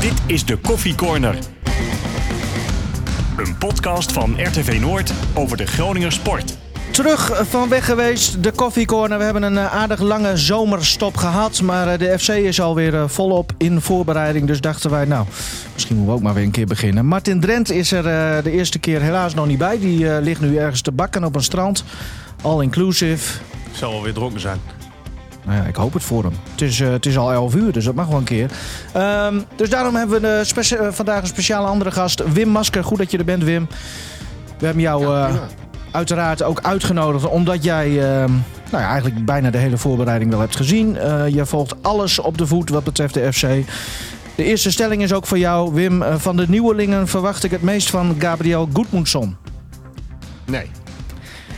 Dit is de Koffie Corner. Een podcast van RTV Noord over de Groninger sport. Terug van weg geweest, de Coffee Corner. We hebben een eh, aardig lange zomerstop gehad. Maar eh, de FC is alweer eh, volop in voorbereiding. Dus dachten wij, nou, misschien moeten we ook maar weer een keer beginnen. Martin Drent is er de eerste keer helaas nog niet bij. Die ligt nu ergens te bakken op een strand. All inclusive. Zal wel weer dronken zijn. Nou ja, ik hoop het voor hem. Het is, het is al 11 uur, dus dat mag wel een keer. Ehm, dus daarom hebben we vandaag een speciale andere gast. Wim Masker. Goed dat je er bent, Wim. We hebben jou uiteraard ook uitgenodigd omdat jij ehm, nou ja, eigenlijk bijna de hele voorbereiding wel hebt gezien. Je volgt alles op de voet wat betreft de FC. De eerste stelling is ook voor jou, Wim. Van de nieuwelingen verwacht ik het meest van Gabriel Goedmundsson. Nee.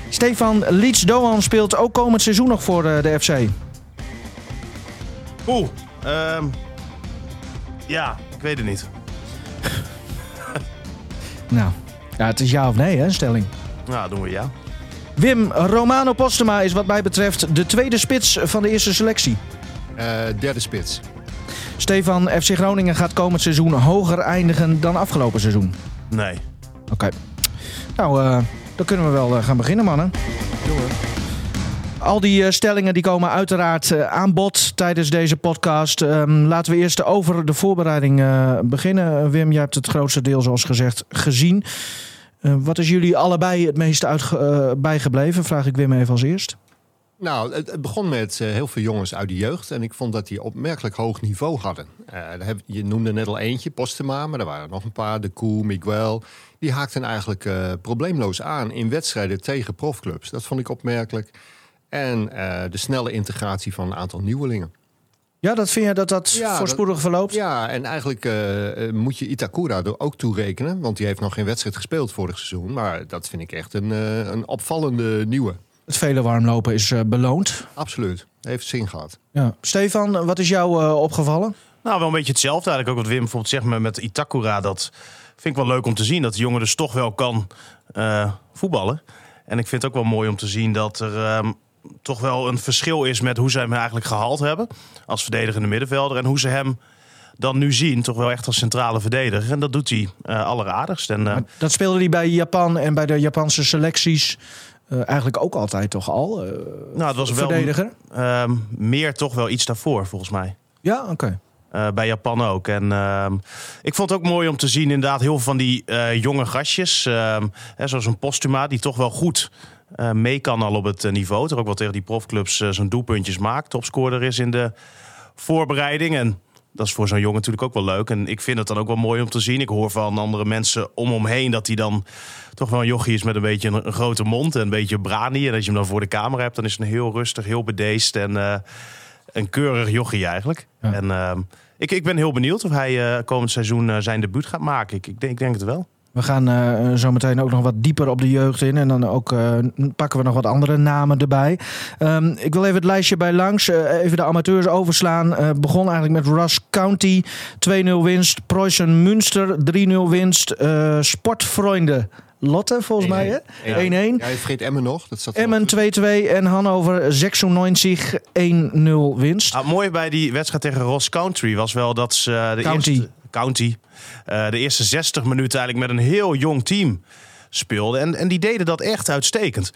Stefan Leeds-Doan speelt ook komend seizoen nog voor de FC. Oeh, um, ja, ik weet het niet. nou, ja, het is ja of nee, hè, stelling. Nou, doen we ja. Wim, Romano Postema is wat mij betreft de tweede spits van de eerste selectie. Uh, derde spits. Stefan, FC Groningen gaat komend seizoen hoger eindigen dan afgelopen seizoen. Nee. Oké. Nou, uh, dan kunnen we wel uh, gaan beginnen, mannen. Doe Al die stellingen die komen uiteraard aan bod tijdens deze podcast. Um, laten we eerst over de voorbereiding beginnen. Wim, jij hebt het grootste deel, zoals gezegd, gezien. Wat is jullie allebei het meest uit, bijgebleven? Vraag ik Wim even als eerst. Nou, het, begon met heel veel jongens uit de jeugd. En ik vond dat die opmerkelijk hoog niveau hadden. Je noemde net al eentje, Postema, maar er waren nog een paar. De Koe, Miguel. Die haakten eigenlijk probleemloos aan in wedstrijden tegen profclubs. Dat vond ik opmerkelijk. En de snelle integratie van een aantal nieuwelingen. Ja, dat vind je dat dat voorspoedig verloopt? Ja, en eigenlijk uh, moet je Itakura er ook toerekenen. Want die heeft nog geen wedstrijd gespeeld vorig seizoen. Maar dat vind ik echt een, uh, een opvallende nieuwe. Het vele warmlopen is beloond. Absoluut. Heeft zin gehad. Ja. Stefan, wat is jou opgevallen? Nou, wel een beetje hetzelfde eigenlijk. Ook wat Wim bijvoorbeeld zegt met, met Itakura. Dat vind ik wel leuk om te zien. Dat de jongen dus toch wel kan voetballen. En ik vind het ook wel mooi om te zien dat er... Ehm, toch wel een verschil is met hoe ze hem eigenlijk gehaald hebben. Als verdedigende middenvelder. En hoe ze hem dan nu zien, toch wel echt als centrale verdediger. En dat doet hij uh, alleraardigst. En, uh, dat speelde hij bij Japan en bij de Japanse selecties. Uh, eigenlijk ook altijd toch al? nou, het was verdediger. wel ehm, meer toch wel iets daarvoor, volgens mij. Ja, oké. Okay. bij Japan ook. En ehm, ik vond het ook mooi om te zien, inderdaad, heel veel van die jonge gastjes. Ehm, hè, zoals een Postuma, die toch wel goed uh, mee kan al op het eh, niveau. Toch ook wel tegen die profclubs uh, zo'n doelpuntjes maakt. Topscorer is in de voorbereiding. En dat is voor zo'n jongen natuurlijk ook wel leuk. En ik vind het dan ook wel mooi om te zien. Ik hoor van andere mensen om hem heen dat hij dan toch wel een jochie is met een beetje een, grote mond en een beetje brani. En als je hem dan voor de camera hebt, dan is een heel rustig, heel bedeesd en uh, een keurig jochie eigenlijk. Ja. En uh, ik, ik ben heel benieuwd of hij komend seizoen zijn debuut gaat maken. Ik, ik, denk, ik denk het wel. We gaan uh, zo meteen ook nog wat dieper op de jeugd in. En dan ook uh, pakken we nog wat andere namen erbij. Um, ik wil even het lijstje bij langs. Uh, even de amateurs overslaan. begon eigenlijk met Ross County. 2-0 winst. Preußen Münster. 3-0 winst. Sportfreunde. Lotte, volgens 1 -1. mij, hè? 1-1. Ja, je vergeet Emmen nog. Dat zat Emmen 2-2 en Hannover 96 1-0 winst. Ah, mooi bij die wedstrijd tegen Ross Country was wel dat ze de County. eerste... County. Uh, de eerste 60 minuten eigenlijk met een heel jong team speelde. En, en die deden dat echt uitstekend.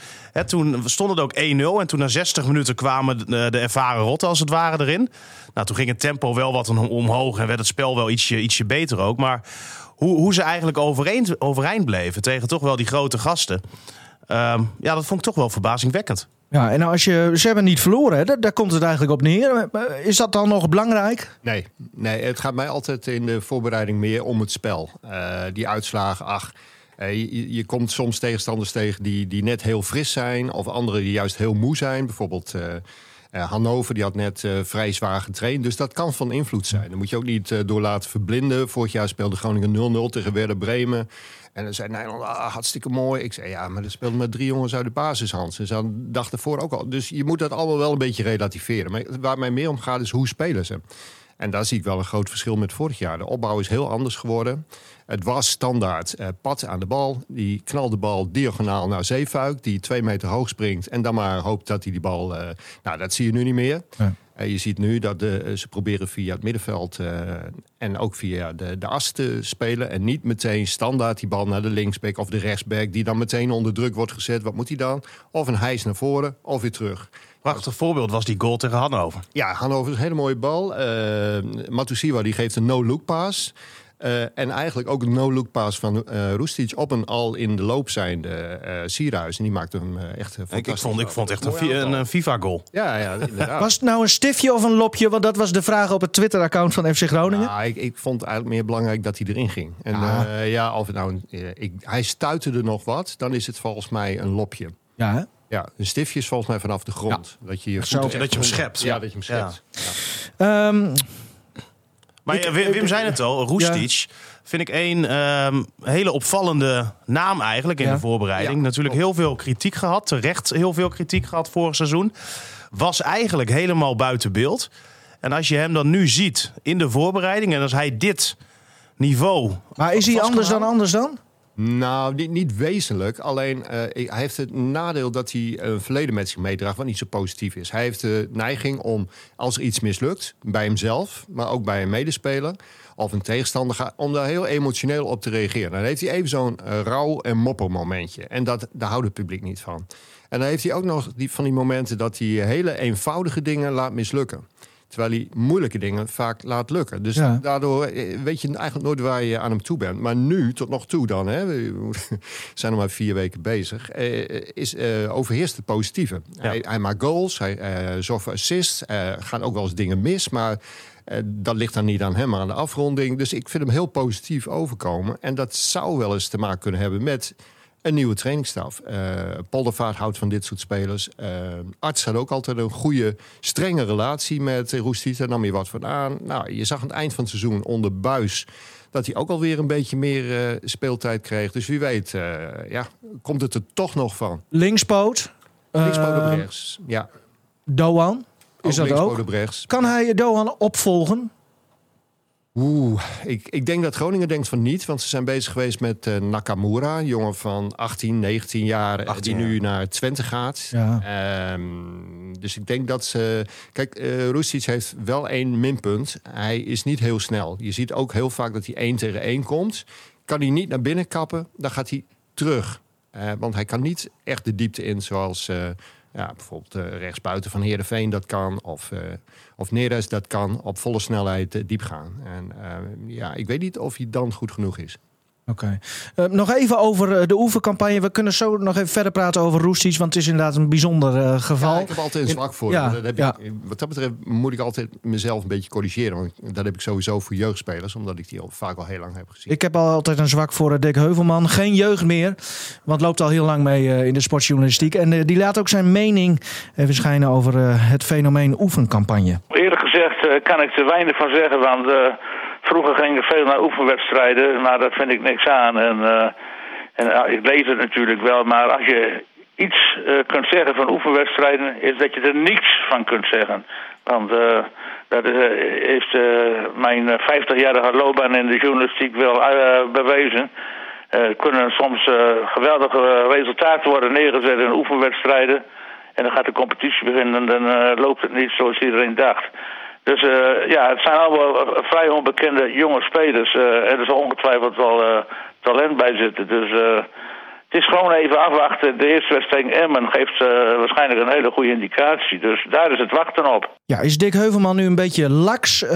Toen stond het ook 1-0. En toen na 60 minuten kwamen de, de, ervaren rotten als het ware erin. Nou, toen ging het tempo wel wat omhoog en werd het spel wel ietsje, ietsje beter ook. Maar hoe, hoe ze eigenlijk overeind, overeind bleven tegen toch wel die grote gasten. Um, ja, dat vond ik toch wel verbazingwekkend. Ja, en als je, ze hebben niet verloren, hè? Daar, komt het eigenlijk op neer. Is dat dan nog belangrijk? Nee, nee, het gaat mij altijd in de voorbereiding meer om het spel. Uh, die uitslagen, ach, uh, je, je, komt soms tegenstanders tegen die, die net heel fris zijn... of anderen die juist heel moe zijn. Bijvoorbeeld Hannover, die had net vrij zwaar getraind. Dus dat kan van invloed zijn. Dan moet je ook niet door laten verblinden. Vorig jaar speelde Groningen 0-0 tegen Werder Bremen. En dan zei Nederland, ah, hartstikke mooi. Ik zei, ja, maar er speelden met drie jongens uit de basishand. Ze dus dachten voor ook al. Dus je moet dat allemaal wel een beetje relativeren. Maar waar mij meer om gaat, is hoe spelen ze? En daar zie ik wel een groot verschil met vorig jaar. De opbouw is heel anders geworden. Het was standaard uh, pad aan de bal. Die knalt de bal diagonaal naar Zeefuik, die twee meter hoog springt. En dan maar hoopt dat hij die bal. Uh, nou, dat zie je nu niet meer. Ja. Uh, je ziet nu dat de, ze proberen via het middenveld en ook via de, de as te spelen. En niet meteen standaard die bal naar de linksback of de rechtsback, die dan meteen onder druk wordt gezet. Wat moet hij dan? Of een hijs naar voren of weer terug. Prachtig voorbeeld was die goal tegen Hannover. Ja, Hannover is een hele mooie bal. Uh, Matusiwa die geeft een no-look pass. Uh, en eigenlijk ook een no-look pass van uh, Roestic op een al in de loop zijnde uh, Sierhuis. En die maakte hem echt fantastisch. Ik vond, ik vond echt een, een, een FIFA-goal. Ja, ja, inderdaad. was het nou een stiftje of een lopje? Want dat was de vraag op het Twitter-account van FC Groningen. Ja, ik, ik vond het eigenlijk meer belangrijk dat hij erin ging. En ah. ja, of nou, ik, hij stuitte er nog wat, dan is het volgens mij een lopje. Ja, hè? Ja, een stiftje is volgens mij vanaf de grond. Ja. Dat je je Zo, dat je hem schept. Ja, dat je hem schept. Ja. Um, maar ik, Wim, Wim zei het al, Roestic vind ik een um, hele opvallende naam eigenlijk in de voorbereiding. Natuurlijk heel veel kritiek gehad, terecht heel veel kritiek gehad vorig seizoen. Was eigenlijk helemaal buiten beeld. En als je hem dan nu ziet in de voorbereiding en als hij dit niveau... Maar is hij anders dan anders dan? Nou, niet, niet wezenlijk. Alleen uh, hij heeft het nadeel dat hij een verleden met zich meedraagt, wat niet zo positief is. Hij heeft de neiging om, als er iets mislukt, bij hemzelf, maar ook bij een medespeler of een tegenstander, om daar heel emotioneel op te reageren. Dan heeft hij even zo'n uh, rouw- en moppermomentje. En dat, daar houdt het publiek niet van. En dan heeft hij ook nog die, van die momenten dat hij hele eenvoudige dingen laat mislukken. Terwijl hij moeilijke dingen vaak laat lukken. Dus daardoor eh, weet je eigenlijk nooit waar je aan hem toe bent. Maar nu, tot nog toe dan, hè, we zijn nog maar vier weken bezig, eh, is, uh, overheerst het positieve. Hij, hij, maakt goals, hij uh, zorgt voor assists, uh, gaan ook wel eens dingen mis, maar dat ligt dan niet aan hem, maar aan de afronding. Dus ik vind hem heel positief overkomen. En dat zou wel eens te maken kunnen hebben met een nieuwe trainingsstaf. Uh, Poldervaart houdt van dit soort spelers. Uh, Arts had ook altijd een goede, strenge relatie met Roestiet. Daar nam je wat van aan. Nou, je zag aan het eind van het seizoen onder Buis... dat hij ook alweer een beetje meer uh, speeltijd kreeg. Dus wie weet, ja, komt het er toch nog van. Linkspoot. Linkspoot op rechts, ja. Doan, is ook dat ook? Kan hij Doan opvolgen? Oeh, ik, ik denk dat Groningen denkt van niet. Want ze zijn bezig geweest met uh, Nakamura. jongen van 18, 19 jaar. 18, die nu naar Twente gaat. Ja. Um, dus ik denk dat ze... Kijk, uh, heeft wel één minpunt. Hij is niet heel snel. Je ziet ook heel vaak dat hij één tegen één komt. Kan hij niet naar binnen kappen, dan gaat hij terug. Uh, want hij kan niet echt de diepte in zoals ja, bijvoorbeeld uh, rechtsbuiten van Heerenveen dat kan. Of, uh, of Neres dat kan. Op volle snelheid uh, diep gaan. En ja, ik weet niet of hij dan goed genoeg is. Oké. Okay. Uh, nog even over uh, de oefencampagne. We kunnen zo nog even verder praten over Roestic, want het is inderdaad een bijzonder uh, geval. Ja, ik heb altijd een zwak voor. Ja, dat heb ja. ik, wat dat betreft moet ik altijd mezelf een beetje corrigeren. Want dat heb ik sowieso voor jeugdspelers, omdat ik die al vaak al heel lang heb gezien. Ik heb al altijd een zwak voor Dick Heuvelman. Geen jeugd meer, want loopt al heel lang mee in de sportjournalistiek. En die laat ook zijn mening even schijnen over het fenomeen oefencampagne. Eerlijk gezegd kan ik er weinig van zeggen, want Vroeger ging ik veel naar oefenwedstrijden, maar daar vind ik niks aan. En, uh, en ik lees het natuurlijk wel, maar als je iets uh, kunt zeggen van oefenwedstrijden, is dat je er niets van kunt zeggen. Want dat is, heeft mijn 50-jarige loopbaan in de journalistiek wel bewezen. Er kunnen soms geweldige resultaten worden neergezet in oefenwedstrijden. En dan gaat de competitie beginnen en dan loopt het niet zoals iedereen dacht. Dus uh, ja, het zijn allemaal eh, vrij onbekende jonge spelers. Uh, er is ongetwijfeld wel uh, talent bij zitten. Dus is gewoon even afwachten. De eerste wedstrijd Emmen geeft waarschijnlijk een hele goede indicatie. Dus daar is het wachten op. Ja, is Dick Heuvelman nu een beetje laks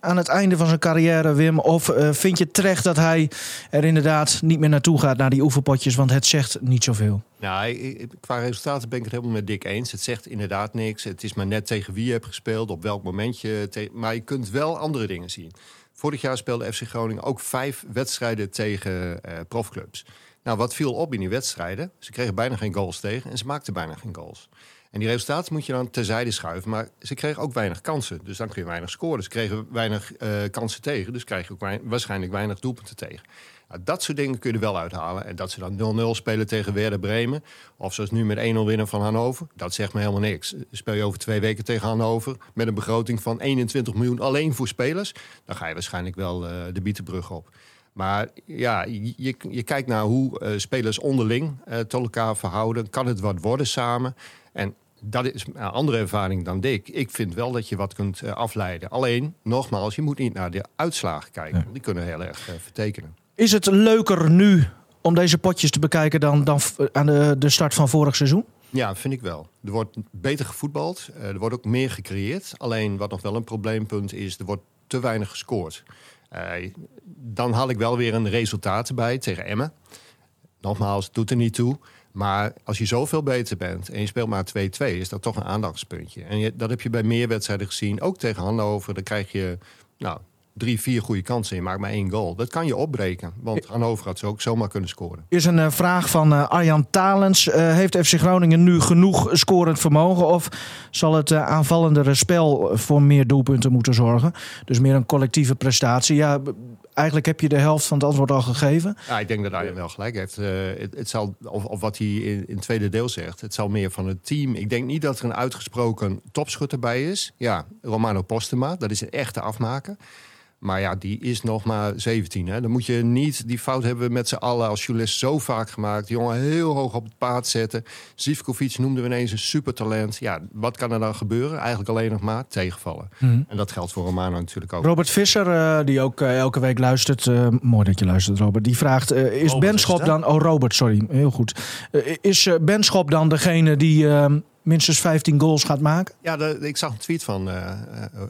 aan het einde van zijn carrière, Wim? Of vind je terecht dat hij er inderdaad niet meer naartoe gaat naar die oefenpotjes? Want het zegt niet zoveel. Nou, qua resultaten ben ik het helemaal met Dick eens. Het zegt inderdaad niks. Het is maar net tegen wie je hebt gespeeld, op welk momentje. Maar je kunt wel andere dingen zien. Vorig jaar speelde FC Groningen ook vijf wedstrijden tegen uh, profclubs. Nou, wat viel op in die wedstrijden? Ze kregen bijna geen goals tegen en ze maakten bijna geen goals. En die resultaten moet je dan terzijde schuiven. Maar ze kregen ook weinig kansen. Dus dan kun je weinig scoren. Ze kregen weinig uh, kansen tegen. Dus krijg je ook waarschijnlijk weinig doelpunten tegen. Nou, dat soort dingen kun je wel uithalen. En dat ze dan 0-0 spelen tegen Werder Bremen. Of zoals nu met 1-0 winnen van Hannover. Dat zegt me helemaal niks. Speel je over twee weken tegen Hannover. Met een begroting van 21 miljoen alleen voor spelers. Dan ga je waarschijnlijk wel uh, de Bietenbrug op. Maar ja, je, je kijkt naar hoe uh, spelers onderling uh, tot elkaar verhouden. Kan het wat worden samen? En dat is een andere ervaring dan Dick. Ik vind wel dat je wat kunt uh, afleiden. Alleen, nogmaals, je moet niet naar de uitslagen kijken. Ja. Die kunnen heel erg vertekenen. Is het leuker nu om deze potjes te bekijken dan, dan aan de, de start van vorig seizoen? Ja, vind ik wel. Er wordt beter gevoetbald. er wordt ook meer gecreëerd. Alleen wat nog wel een probleempunt is, er wordt te weinig gescoord. Uh, dan haal ik wel weer een resultaat erbij tegen Emmen. Nogmaals, het doet er niet toe. Maar als je zoveel beter bent en je speelt maar 2-2, is dat toch een aandachtspuntje. En dat heb je bij meer wedstrijden gezien. Ook tegen Hannover, dan krijg je nou, drie, vier goede kansen. Je maakt maar één goal. Dat kan je opbreken. Want Hannover had ze ook zomaar kunnen scoren. Is een uh, vraag van uh, Arjan Talens. Uh, heeft FC Groningen nu genoeg scorend vermogen? Of zal het aanvallendere spel voor meer doelpunten moeten zorgen? Dus meer een collectieve prestatie. Ja, eigenlijk heb je de helft van het antwoord al gegeven. Ja, ik denk dat Arjan wel gelijk heeft. het, het, zal, of, of, wat hij in, in het tweede deel zegt, het zal meer van het team. Ik denk niet dat er een uitgesproken topschutter bij is. Ja, Romano Postema, dat is een echte afmaker. Maar ja, die is nog maar 17. Hè. Dan moet je niet die fout hebben met z'n allen als journalist zo vaak gemaakt. Die jongen heel hoog op het paard zetten. Zivkovic noemden we ineens een supertalent. Ja, wat kan er dan gebeuren? Eigenlijk alleen nog maar tegenvallen. Mhm. En dat geldt voor Romano natuurlijk ook. Robert Visser, uh, die ook uh, elke week luistert. Uh, mooi dat je luistert, Robert. Die vraagt: Is Robert Benschop dan. Oh, Robert, sorry. Heel goed. is Benschop dan degene die ehm, minstens 15 goals gaat maken? Ja, de, ik zag een tweet van uh,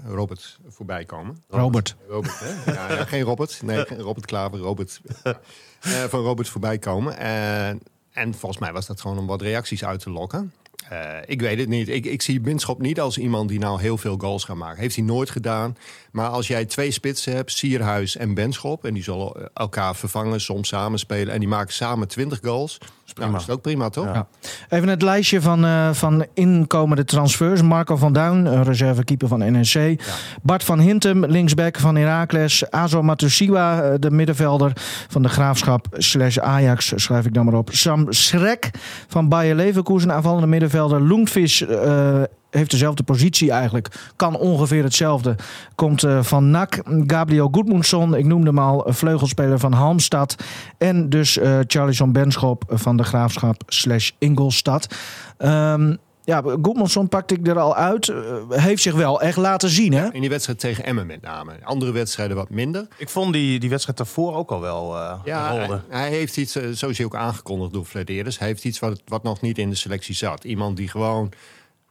Robert voorbij komen. Robert. Robert, hè? Ja, ja, geen Robert. Nee, geen Robert Klaver, Robert. Uh, van Robert voorbij komen. En, en volgens mij was dat gewoon om wat reacties uit te lokken. Uh, ik weet het niet. Ik, ik zie Binschop niet als iemand die nou heel veel goals gaat maken. Heeft hij nooit gedaan. Maar als jij twee spitsen hebt, Sierhuis en Benschop... en die zullen elkaar vervangen, soms samenspelen... en die maken samen 20 goals... Dat is ook prima, toch? Ja. Even het lijstje van, uh, van inkomende transfers. Marco van Duin, reservekeeper van NEC. Ja. Bart van Hintem, linksback van Heracles. Azo Matusiwa, de middenvelder van de Graafschap slash Ajax, schrijf ik dan maar op. Sam Schrek van Bayer Leverkusen, aanvallende middenvelder. Loenvis... Uh, heeft dezelfde positie eigenlijk. Kan ongeveer hetzelfde. Komt uh, van NAC. Gabriel Goedmundsson, ik noemde hem al, vleugelspeler van Halmstad. En dus uh, Charlison Benschop van de Graafschap slash Ingolstad. Um, ja, Goedmundsson pakte ik er al uit. Uh, heeft zich wel echt laten zien, hè? In die wedstrijd tegen Emmen met name. Andere wedstrijden wat minder. Ik vond die, die wedstrijd daarvoor ook al wel uh, ja, hij, hij, heeft iets, uh, zo is hij ook aangekondigd door Flederis. Hij heeft iets wat, wat nog niet in de selectie zat. Iemand die gewoon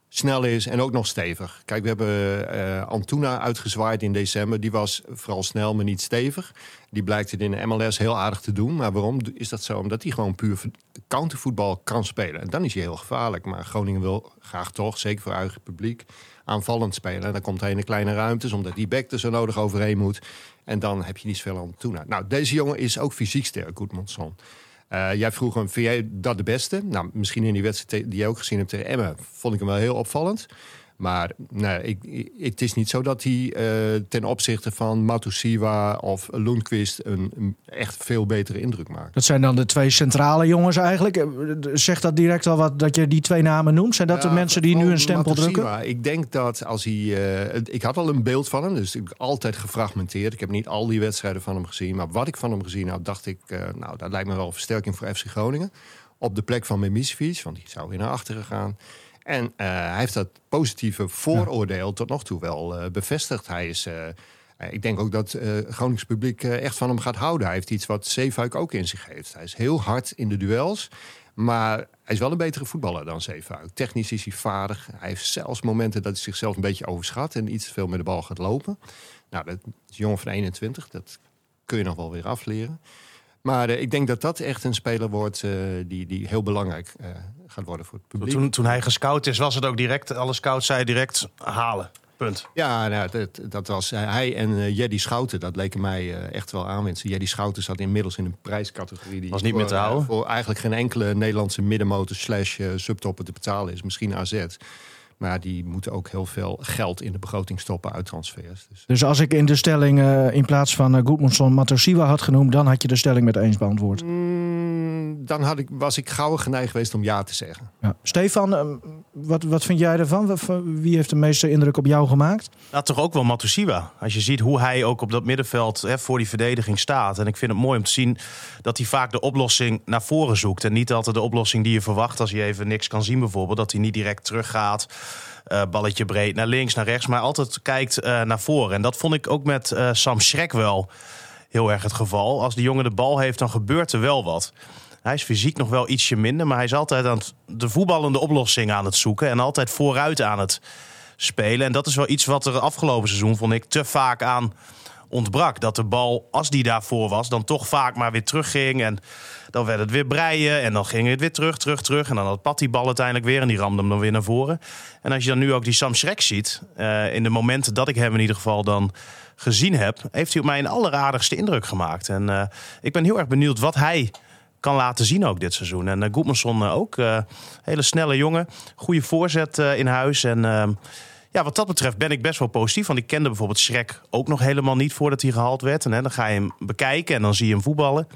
snel is en ook nog stevig. Kijk, we hebben uh, Antuna uitgezwaaid in december. Die was vooral snel, maar niet stevig. Die blijkt het in de MLS heel aardig te doen. Maar waarom is dat zo? Omdat hij gewoon puur countervoetbal kan spelen. En dan is hij heel gevaarlijk. Maar Groningen wil graag toch, zeker voor eigen publiek, aanvallend spelen. En dan komt hij in de kleine ruimtes, omdat die back er zo nodig overheen moet. En dan heb je niet zoveel Antuna. Nou, deze jongen is ook fysiek sterk, Goedmanson. Uh, jij vroeg hem, vind jij dat de beste? Nou, misschien in die wedstrijd die je ook gezien hebt tegen Emmen... vond ik hem wel heel opvallend. Maar nee, ik, ik, het is niet zo dat hij uh, ten opzichte van Matusiwa of Lundqvist... Een, een, echt veel betere indruk maakt. Dat zijn dan de twee centrale jongens eigenlijk. Zegt dat direct al wat dat je die twee namen noemt? Zijn dat ja, de mensen die nu een stempel Matusiwa. drukken? Ik denk dat als hij... Uh, ik had al een beeld van hem, dus ik altijd gefragmenteerd. Ik heb niet al die wedstrijden van hem gezien. Maar wat ik van hem gezien had, dacht ik... Uh, nou, dat lijkt me wel een versterking voor FC Groningen. Op de plek van Memisevic, want die zou weer naar achteren gaan... En uh, hij heeft dat positieve vooroordeel ja. tot nog toe wel uh, bevestigd. Hij is, uh, ik denk ook dat het Gronings publiek echt van hem gaat houden. Hij heeft iets wat Zeefuik ook in zich heeft. Hij is heel hard in de duels. Maar hij is wel een betere voetballer dan Zeefuik. Technisch is hij vaardig. Hij heeft zelfs momenten dat hij zichzelf een beetje overschat... en iets te veel met de bal gaat lopen. Nou, dat is jongen van 21. Dat kun je nog wel weer afleren. Maar uh, ik denk dat dat echt een speler wordt uh, die, die heel belangrijk uh, gaat worden voor het publiek. Toen, toen hij gescout is, was het ook direct, alle scouts zeiden direct halen. Punt. Ja, nou, dat, dat was hij en uh, Jeddy Schouten. Dat leken mij uh, echt wel aanwinsten. Jeddy Schouten zat inmiddels in een prijscategorie. Die was niet voor, meer te houden. Voor eigenlijk geen enkele Nederlandse middenmotor slash subtopper te betalen is. Misschien AZ. Maar die moeten ook heel veel geld in de begroting stoppen uit transfers. Dus, dus als ik in de stelling uh, in plaats van uh, Goedmundsson Matosiwa had genoemd... dan had je de stelling met eens beantwoord? Mm, dan had ik, was ik gauw geneigd geweest om ja te zeggen. Ja. Stefan, uh, wat, wat vind jij ervan? Wie heeft de meeste indruk op jou gemaakt? Nou, toch ook wel Matosiwa. Als je ziet hoe hij ook op dat middenveld hè, voor die verdediging staat. En ik vind het mooi om te zien dat hij vaak de oplossing naar voren zoekt. En niet altijd de oplossing die je verwacht als je even niks kan zien bijvoorbeeld. Dat hij niet direct teruggaat. Uh, balletje breed naar links, naar rechts, maar altijd kijkt uh, naar voren. En dat vond ik ook met uh, Sam Schrek wel heel erg het geval. Als die jongen de bal heeft, dan gebeurt er wel wat. Hij is fysiek nog wel ietsje minder, maar hij is altijd aan de voetballende oplossing aan het zoeken en altijd vooruit aan het spelen. En dat is wel iets wat er afgelopen seizoen, vond ik, te vaak aan ontbrak. Dat de bal, als die daarvoor was, dan toch vaak maar weer terugging. En dan werd het weer breien. En dan ging het weer terug, terug, terug. En dan had Pat die bal uiteindelijk weer. En die ramde hem dan weer naar voren. En als je dan nu ook die Sam Schrek ziet. Uh, in de momenten dat ik hem in ieder geval dan gezien heb. Heeft hij op mij een alleraardigste indruk gemaakt. En uh, ik ben heel erg benieuwd wat hij kan laten zien ook dit seizoen. En uh, Goedmanson ook. hele snelle jongen. Goede voorzet in huis. En ehm, ja, wat dat betreft ben ik best wel positief. Want ik kende bijvoorbeeld Schrek ook nog helemaal niet voordat hij gehaald werd. En hè, dan ga je hem bekijken en dan zie je hem voetballen.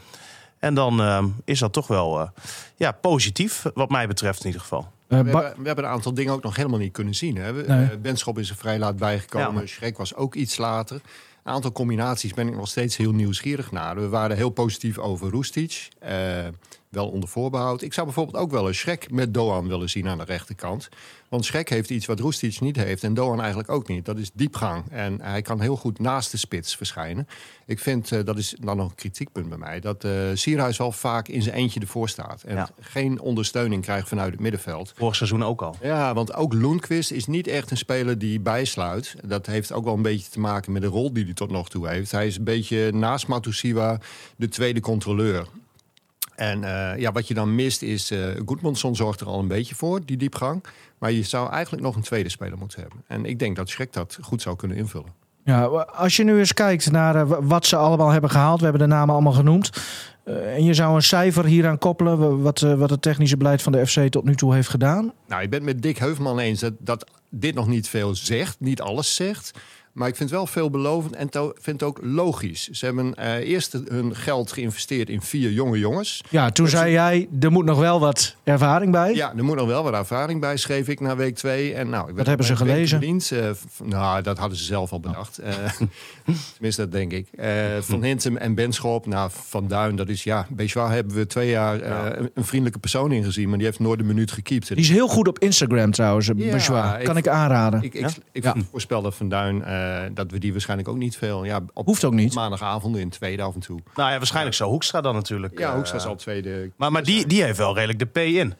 En dan uh, is dat toch wel uh, ja, positief, wat mij betreft in ieder geval. Uh, we, hebben, we, hebben, een aantal dingen ook nog helemaal niet kunnen zien. Hè? Nee. Benschop is er vrij laat bijgekomen. Ja. Schrek was ook iets later. Een aantal combinaties ben ik nog steeds heel nieuwsgierig naar. We waren heel positief over Roestic. Wel onder voorbehoud. Ik zou bijvoorbeeld ook wel een Schrek met Doan willen zien aan de rechterkant. Want Schrek heeft iets wat Roestic niet heeft en Doan eigenlijk ook niet. Dat is diepgang. En hij kan heel goed naast de spits verschijnen. Ik vind, uh, dat is dan nog een kritiekpunt bij mij... dat uh, Sierhuis wel vaak in zijn eentje ervoor staat. En ja. geen ondersteuning krijgt vanuit het middenveld. Vorig seizoen ook al. Ja, want ook Lundqvist is niet echt een speler die bijsluit. Dat heeft ook wel een beetje te maken met de rol die hij tot nog toe heeft. Hij is een beetje naast Matusiwa de tweede controleur. En uh, ja, wat je dan mist is... Uh, Goedmondson zorgt er al een beetje voor, die diepgang. Maar je zou eigenlijk nog een tweede speler moeten hebben. En ik denk dat Schrek dat goed zou kunnen invullen. Ja, als je nu eens kijkt naar uh, wat ze allemaal hebben gehaald. We hebben de namen allemaal genoemd. Uh, en je zou een cijfer hieraan koppelen. Wat, wat het technische beleid van de FC tot nu toe heeft gedaan. Nou, ik ben het met Dick Heuvelman eens dat, dat dit nog niet veel zegt. Niet alles zegt. Maar ik vind het wel veelbelovend en vind het ook logisch. Ze hebben uh, eerst hun geld geïnvesteerd in vier jonge jongens. Ja, toen zei jij, er moet nog wel wat ervaring bij. Ja, er moet nog wel wat ervaring bij, schreef ik na week twee. En nou, ik wat hebben ze gelezen? Verdiend. Uh, nou, dat hadden ze zelf al bedacht. Uh, tenminste, dat denk ik. van Hintem en Benschop, nou, Van Duin, dat is ja... Bejois hebben we twee jaar ja. een, een, vriendelijke persoon ingezien... maar die heeft nooit een minuut gekiept. Die is heel goed op Instagram trouwens, ja, Bejois. Kan ik, ik aanraden. Ik, ik, ja? ik, ik voorspel dat Van Duin... Uh, dat we die waarschijnlijk ook niet veel. Ja, op Hoeft ook niet. Maandagavond in tweede af en toe. Nou ja, waarschijnlijk zo. Hoekstra dan natuurlijk. Ja, Hoekstra uh, zal tweede. Maar, maar die, die heeft wel redelijk de P in.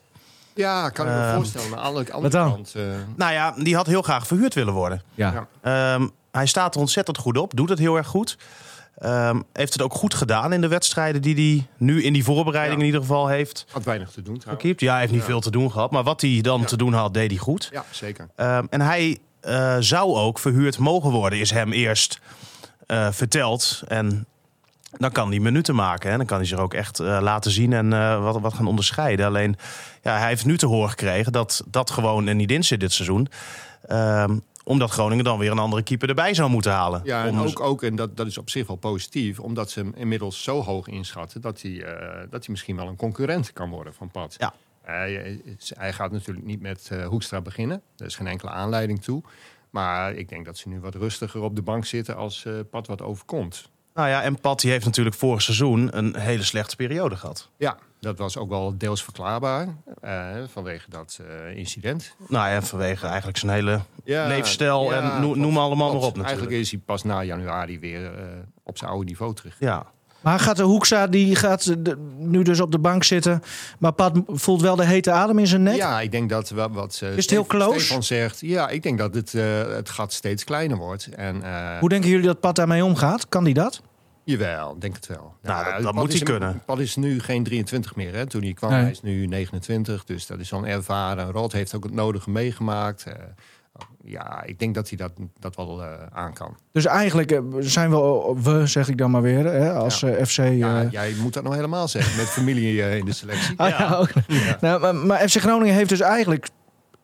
Ja, kan ik me uh, voorstellen. Aan de andere, kant. Uh... Nou ja, die had heel graag verhuurd willen worden. Ja. ja. Um, hij staat er ontzettend goed op. Doet het heel erg goed. Um, heeft het ook goed gedaan in de wedstrijden die hij nu in die voorbereiding ja. in ieder geval heeft. Had weinig te doen trouwens. Ja, hij heeft niet ja. veel te doen gehad. Maar wat hij dan te doen had, deed hij goed. Ja, zeker. Um, en hij uh, zou ook verhuurd mogen worden, is hem eerst uh, verteld. En dan kan hij minuten maken. Hè? Dan kan hij zich ook echt uh, laten zien en wat, wat gaan onderscheiden. Alleen, ja, hij heeft nu te horen gekregen dat dat gewoon er niet in zit dit seizoen. Um, omdat Groningen dan weer een andere keeper erbij zou moeten halen. Ja, en ook, ook en dat, dat is op zich wel positief, omdat ze hem inmiddels zo hoog inschatten dat hij, dat hij misschien wel een concurrent kan worden van Pat. Ja. Hij, hij gaat natuurlijk niet met uh, Hoekstra beginnen. Er is geen enkele aanleiding toe. Maar ik denk dat ze nu wat rustiger op de bank zitten als uh, Pat wat overkomt. Nou ja, en Pat die heeft natuurlijk vorig seizoen een hele slechte periode gehad. Ja, dat was ook wel deels verklaarbaar vanwege dat incident. Nou ja, vanwege eigenlijk zijn hele ja, leefstijl ja, en noem, noem allemaal maar op natuurlijk. Eigenlijk is hij pas na januari weer op zijn oude niveau terug. Ja. Maar gaat de Hoeksa, die gaat nu dus op de bank zitten. Maar Pat voelt wel de hete adem in zijn nek? Ja, ik denk dat wat Is het heel close? Stefan zegt. Ja, ik denk dat het, uh, het gat steeds kleiner wordt. En, uh, Hoe denken jullie dat Pat daarmee omgaat? Kan die dat? Jawel, denk het wel. Nou, ja, dat, dat moet hij kunnen. Pat is nu geen 23 meer. Hè. Toen hij kwam, nee. hij is nu 29. Dus dat is al ervaren. Rod heeft ook het nodige meegemaakt. Uh, Ja, ik denk dat hij dat, dat wel eh, aan kan. Dus eigenlijk eh, zijn we, we zeg ik dan maar weer, hè, als Ja. FC... Ja, eh, jij moet dat nog helemaal zeggen met familie in de selectie. Ah, ja, ook. Nou, maar, maar FC Groningen heeft dus eigenlijk...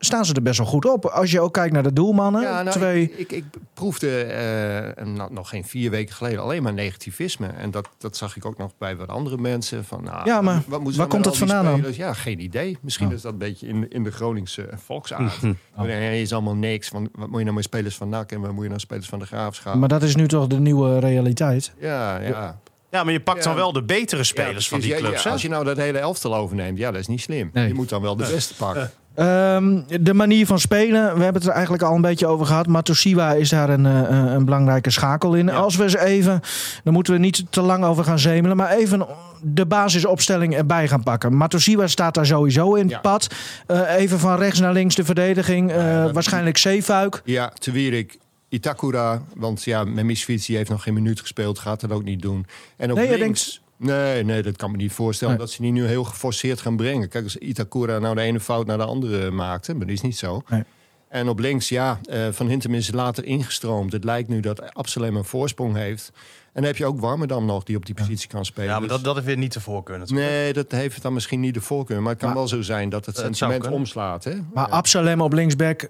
Staan ze er best wel goed op. Als je ook kijkt naar de doelmannen. Ja, nou, twee... ik, ik, ik proefde eh, nou, nog geen vier weken geleden alleen maar negativisme. En dat, dat zag ik ook nog bij wat andere mensen. Van, nou, Ja, maar wat waar komt dat vandaan dan? Ja, geen idee. Misschien Oh. is dat een beetje in, in de Groningse volksaard. Nee, is allemaal niks. Van, wat moet je nou met spelers van NAC en wat moet je nou spelers van de Graafschap? Maar dat is nu toch de nieuwe realiteit. ja, ja. Ja, maar je pakt dan wel de betere spelers Ja, van die clubs. ja, als je nou dat hele elftal overneemt, ja, dat is niet slim. Nee. Je moet dan wel de beste pakken. Ehm, de manier van spelen, we hebben het er eigenlijk al een beetje over gehad. Matosiwa is daar een, eh, een belangrijke schakel in. Als we eens even, dan moeten we niet te lang over gaan zemelen, maar even de basisopstelling erbij gaan pakken. Matosiwa staat daar sowieso in het Ja. pad. Eh, even van rechts naar links de verdediging. eh, waarschijnlijk Zeefuik. Ja, te Wierik, Itakura. Want ja, Memisfiets heeft nog geen minuut gespeeld. Gaat dat ook niet doen. En op Nee, links... Nee, nee, dat kan me niet voorstellen. Nee. Dat ze die nu heel geforceerd gaan brengen. Kijk, als Itakura nou de ene fout naar de andere maakte. Maar dat is niet zo. Nee. En op links, ja, eh, Van Hintem is later ingestroomd. Het lijkt nu dat Absalem een voorsprong heeft. En dan heb je ook Warmerdam nog die op die positie kan spelen. Ja, maar Dus- dat, dat is weer niet te voorkeur natuurlijk. Nee, dat heeft dan misschien niet de voorkeur. Maar het kan Maar- wel zo zijn dat het zou sentiment omslaat. Hè? Maar Absalem op linksback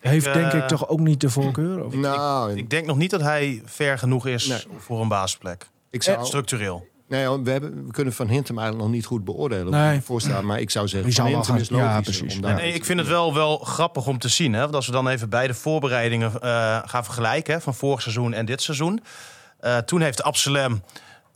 heeft Ik, denk eh, ik toch ook niet de voorkeur? Of? Nou, Ik denk nog niet dat hij ver genoeg is Nee. voor een basisplek. ik zou... Structureel. Nee, hoor, we, hebben, we kunnen Van Hintem eigenlijk nog niet goed beoordelen. Nee. Voorstaan, maar ik zou zeggen, Van Hintem is ja, logisch. precies. om daar- Nee, ik vind het wel, wel grappig om te zien. Hè? Want als we dan even beide voorbereidingen eh, gaan vergelijken... Hè, van vorig seizoen en dit seizoen. Eh, toen heeft Absalem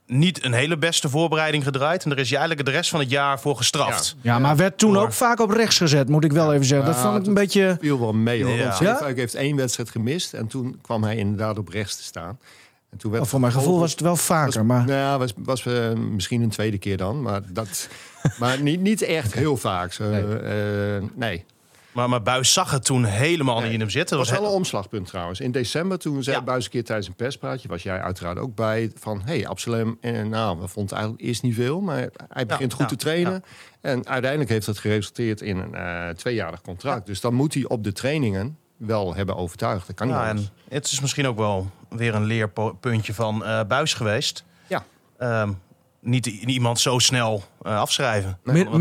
niet een hele beste voorbereiding gedraaid. En daar is hij eigenlijk de rest van het jaar voor gestraft. Ja, maar werd toen ook vaak op rechts gezet, moet ik wel even zeggen. Dat Ja, vond ik een beetje... viel wel mee hoor. Ja. Want heeft één wedstrijd gemist. En toen kwam hij inderdaad op rechts te staan. En toen werd Oh, voor mijn gevoel was het wel vaker, maar... Nou ja, was, was eh, misschien een tweede keer dan. Maar, dat, maar niet, niet echt heel vaak. Zo, Nee. nee. nee. Maar, maar Buis zag het toen helemaal Nee. niet in hem zitten. Dat was wel een omslagpunt trouwens. In december, toen zei Ja. Buis een keer tijdens een perspraatje... was jij uiteraard ook bij, van... hey, Absalem, en, nou, we vonden eigenlijk eerst niet veel... maar hij begint goed ja, te trainen. En uiteindelijk heeft dat geresulteerd in een eh, tweejarig contract. Dus dan moet hij op de trainingen wel hebben overtuigd. Dat kan Ja, en het is misschien ook wel weer een leerpuntje van eh Buis geweest. Ja. Ehm, niet iemand zo snel eh, afschrijven. Mid- Want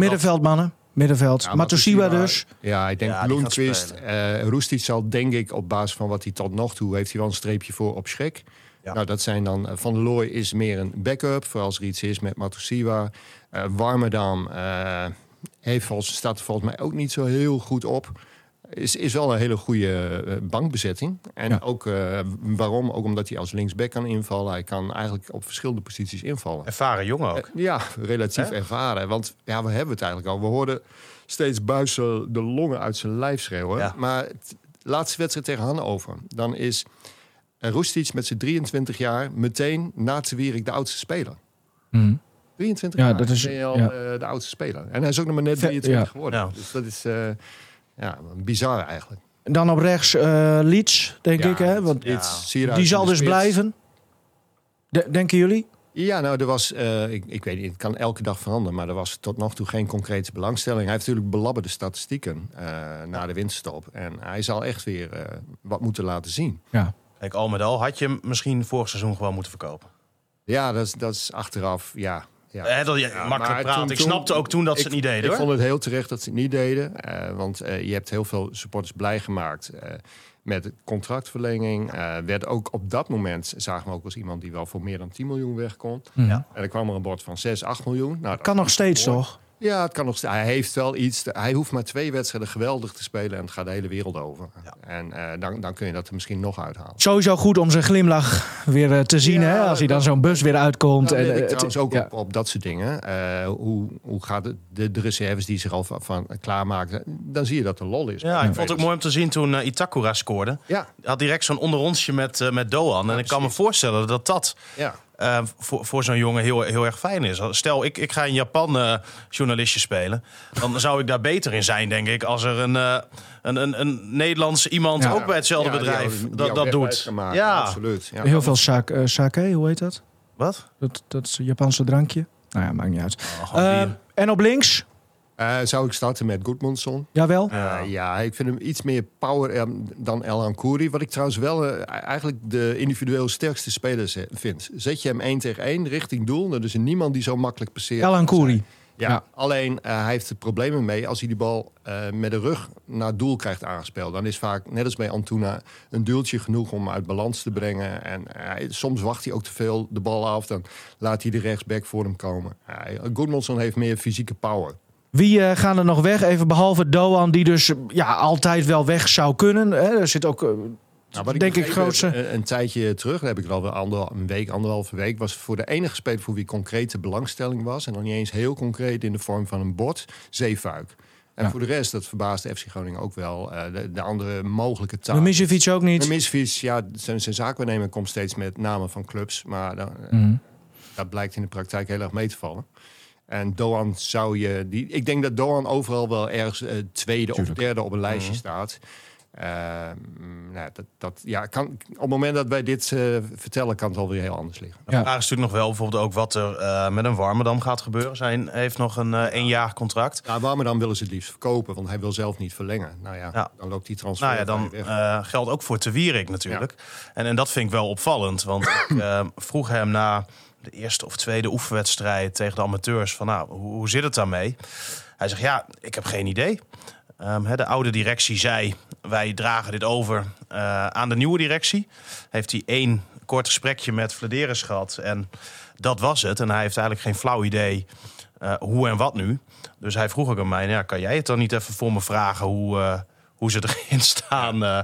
middenveld. Ja, dus. Ja, ik denk Ja, Loenquist. spelen. eh Roestic zal denk ik op basis van wat hij tot nog toe... heeft hij wel een streepje voor op Schrek. Ja. Nou, dat zijn dan... Van der Looy is meer een backup, voor als er iets is met Matosiwa. Eh Warmerdam eh, heeft volgens, staat er volgens mij ook niet zo heel goed op. Is, is wel een hele goede eh, bankbezetting. En Ja. ook eh, waarom? Ook omdat hij als linksback kan invallen. Hij kan eigenlijk op verschillende posities invallen. Ervaren jongen ook. Eh, Ja, relatief ervaren. Want ja, we hebben het eigenlijk al. We hoorden steeds buizen de longen uit zijn lijf schreeuwen. Ja. Maar het laatste wedstrijd tegen Hannover. Dan is Roestic met zijn 23 jaar meteen na te Wierik de oudste speler. Mhm. 23 Ja, jaar. dat is- al ja. de oudste speler. En hij is ook nog maar net Vet, 23 ja. geworden. Dus dat is ja, bizar eigenlijk. Dan op rechts eh Leeds, denk Ja, ik. Hè? Want Ja. Die zal dus spits. blijven. De- denken jullie? Ja, nou, er was, eh, ik, ik weet niet, het kan elke dag veranderen, maar er was tot nog toe geen concrete belangstelling. Hij heeft natuurlijk belabberde statistieken eh, na de winterstop. En hij zal echt weer eh, wat moeten laten zien. Ja. Kijk, al met al had je hem misschien vorig seizoen gewoon moeten verkopen. Ja, dat is, dat is achteraf, ja. Ja. Eh, dat, ja, makkelijk praten. toen- ik toen- snapte ook toen dat ze het niet deden. Ik hoor. vond het heel terecht dat ze het niet deden. eh, want eh, je hebt heel veel supporters blij gemaakt eh, met de contractverlenging. Eh, werd ook op dat moment, zagen we ook als iemand die wel voor meer dan 10 miljoen weg kon. Ja. En er kwam er een bod van 6, 8 miljoen. Nou, dat Kan nog steeds, toch? Ja, het kan nog. Hij heeft wel iets. Hij hoeft maar twee wedstrijden geweldig te spelen en het gaat de hele wereld over. En eh, dan, dan kun je dat er misschien nog uithalen. Sowieso goed om zijn glimlach weer eh, te zien, Ja, hè? Als hij dan zo'n bus weer uitkomt. En, eh, ik het- trouwens ook ja. op, op dat soort dingen. Eh, hoe, hoe gaat het, de, de reserves die zich al van, van klaarmaken? Dan zie je dat er lol is. Ja, ik vond het ook mooi om te zien toen Itakura scoorde. Ja, Hij had direct zo'n onderrondje met, met Doan. en ik kan me voorstellen dat dat ja. Eh, voor, voor zo'n jongen heel, heel erg fijn is. Stel, ik, ik ga in Japan eh, journalistje spelen. Dan zou ik daar beter in zijn, denk ik. Als er een, eh, een, een, een Nederlands iemand Ja. ook bij hetzelfde Ja, bedrijf die dat, dat doet. maken. Ja, absoluut. Ja. Heel veel sake, eh, sake, hoe heet dat? wat? dat? Dat is een Japanse drankje. Nou ja, maakt niet uit. Oh, Eh, en op links? Eh, zou ik starten met Goodmanson? Jawel? Ja. ja, ik vind hem iets meer power eh, dan El Ankouri. Wat ik trouwens wel eh, eigenlijk de individueel sterkste speler eh, vind. Zet je hem één tegen één richting doel, dan is er niemand die zo makkelijk passeert. Elan Kouri. Ja, Ja. alleen eh, hij heeft er problemen mee als hij die bal eh, met de rug naar het doel krijgt aangespeeld. Dan is vaak, net als bij Antuna, een duwtje genoeg om uit balans te brengen. En eh, soms wacht hij ook te veel de bal af. Dan laat hij de rechtsback voor hem komen. Uh, Goodmanson heeft meer fysieke power. Wie eh, gaan er nog weg? Even behalve Doan, die dus eh, ja, altijd wel weg zou kunnen. Hè? Er zit ook, eh, Nou, wat denk ik, begrepen grootste... heb, Een, een tijdje terug, dat heb ik al wel een week, anderhalve week, was voor de enige speler voor wie concrete belangstelling was. En dan niet eens heel concreet in de vorm van een bord, Zeefuik. En Ja. voor de rest, dat verbaasde FC Groningen ook wel. eh, de, de andere mogelijke taal. Mimicevic ook niet. De misfiets, ja, zijn, zijn zaakwaarnemer komt steeds met namen van clubs. Maar dan, eh, Mhm. dat blijkt in de praktijk heel erg mee te vallen. En Doan zou je... Die, ik denk dat Doan overal wel ergens eh, tweede Tuurlijk. of derde op een lijstje Mhm. staat. Mm, nou, dat, dat, ja, kan, op het moment dat wij dit eh, vertellen, kan het alweer heel anders liggen. De Ja. vraag is natuurlijk nog wel bijvoorbeeld ook wat er eh, met een Warmerdam gaat gebeuren. Zijn heeft nog een eh één jaar contract. Nou, waarom dan willen ze het liefst verkopen? Want hij wil zelf niet verlengen. Nou ja, Ja. dan loopt die transfer Nou ja, dan eh, geldt ook voor Te Wierik natuurlijk. En, en dat vind ik wel opvallend. Want ik eh, vroeg hem na de eerste of tweede oefenwedstrijd tegen de amateurs... van nou, hoe, zit het daarmee? Hij zegt, ja, ik heb geen idee. Ehm, de oude directie zei, wij dragen dit over eh, aan de nieuwe directie. Heeft hij één kort gesprekje met Vladeris gehad en dat was het. En hij heeft eigenlijk geen flauw idee eh, hoe en wat nu. Dus hij vroeg ook aan mij, nou ja, kan jij het dan niet even voor me vragen hoe, eh, hoe ze erin staan eh,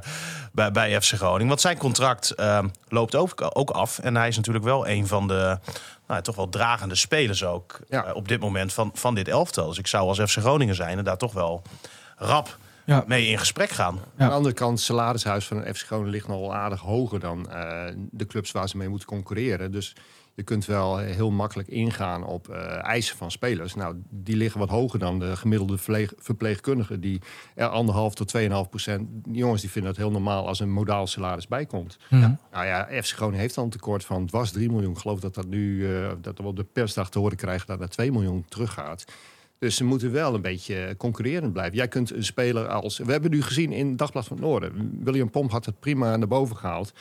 bij, bij FC Groningen? Want zijn contract eh, loopt ook, ook af en hij is natuurlijk wel een van de nou, toch wel dragende spelers ook Ja. eh, op dit moment van, van dit elftal. Dus ik zou als FC Groningen zijn en daar toch wel rap Ja. mee in gesprek gaan. Ja. Aan de andere kant, het salarishuis van een FC Groningen ligt nog wel aardig hoger dan eh, de clubs waar ze mee moeten concurreren. Dus je kunt wel heel makkelijk ingaan op eh, eisen van spelers. Nou, die liggen wat hoger dan de gemiddelde verpleeg- verpleegkundige, die er anderhalf tot 2,5 procent. Die jongens die vinden het heel normaal als een modaal salaris bijkomt. Mhm. Nou ja, FC Groningen heeft al een tekort van was 3 miljoen. Ik geloof dat dat nu, eh, dat we op de persdag te horen krijgen dat naar 2 miljoen teruggaat. Dus ze moeten wel een beetje concurrerend blijven. Jij kunt een speler als... We hebben nu gezien in Dagblad van het Noorden. William Pomp had het prima naar boven gehaald.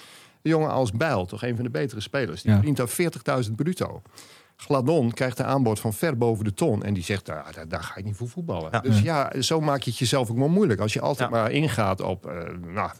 Een jongen als Bijl, toch een van de betere spelers. Die Ja. verdient daar 40.000 bruto. Gladon krijgt een aanbod van ver boven de ton. En die zegt, daar, daar, daar ga ik niet voor voetballen. Ja. Dus ja, zo maak je het jezelf ook wel moeilijk. Als je altijd Ja. maar ingaat op... eh nou,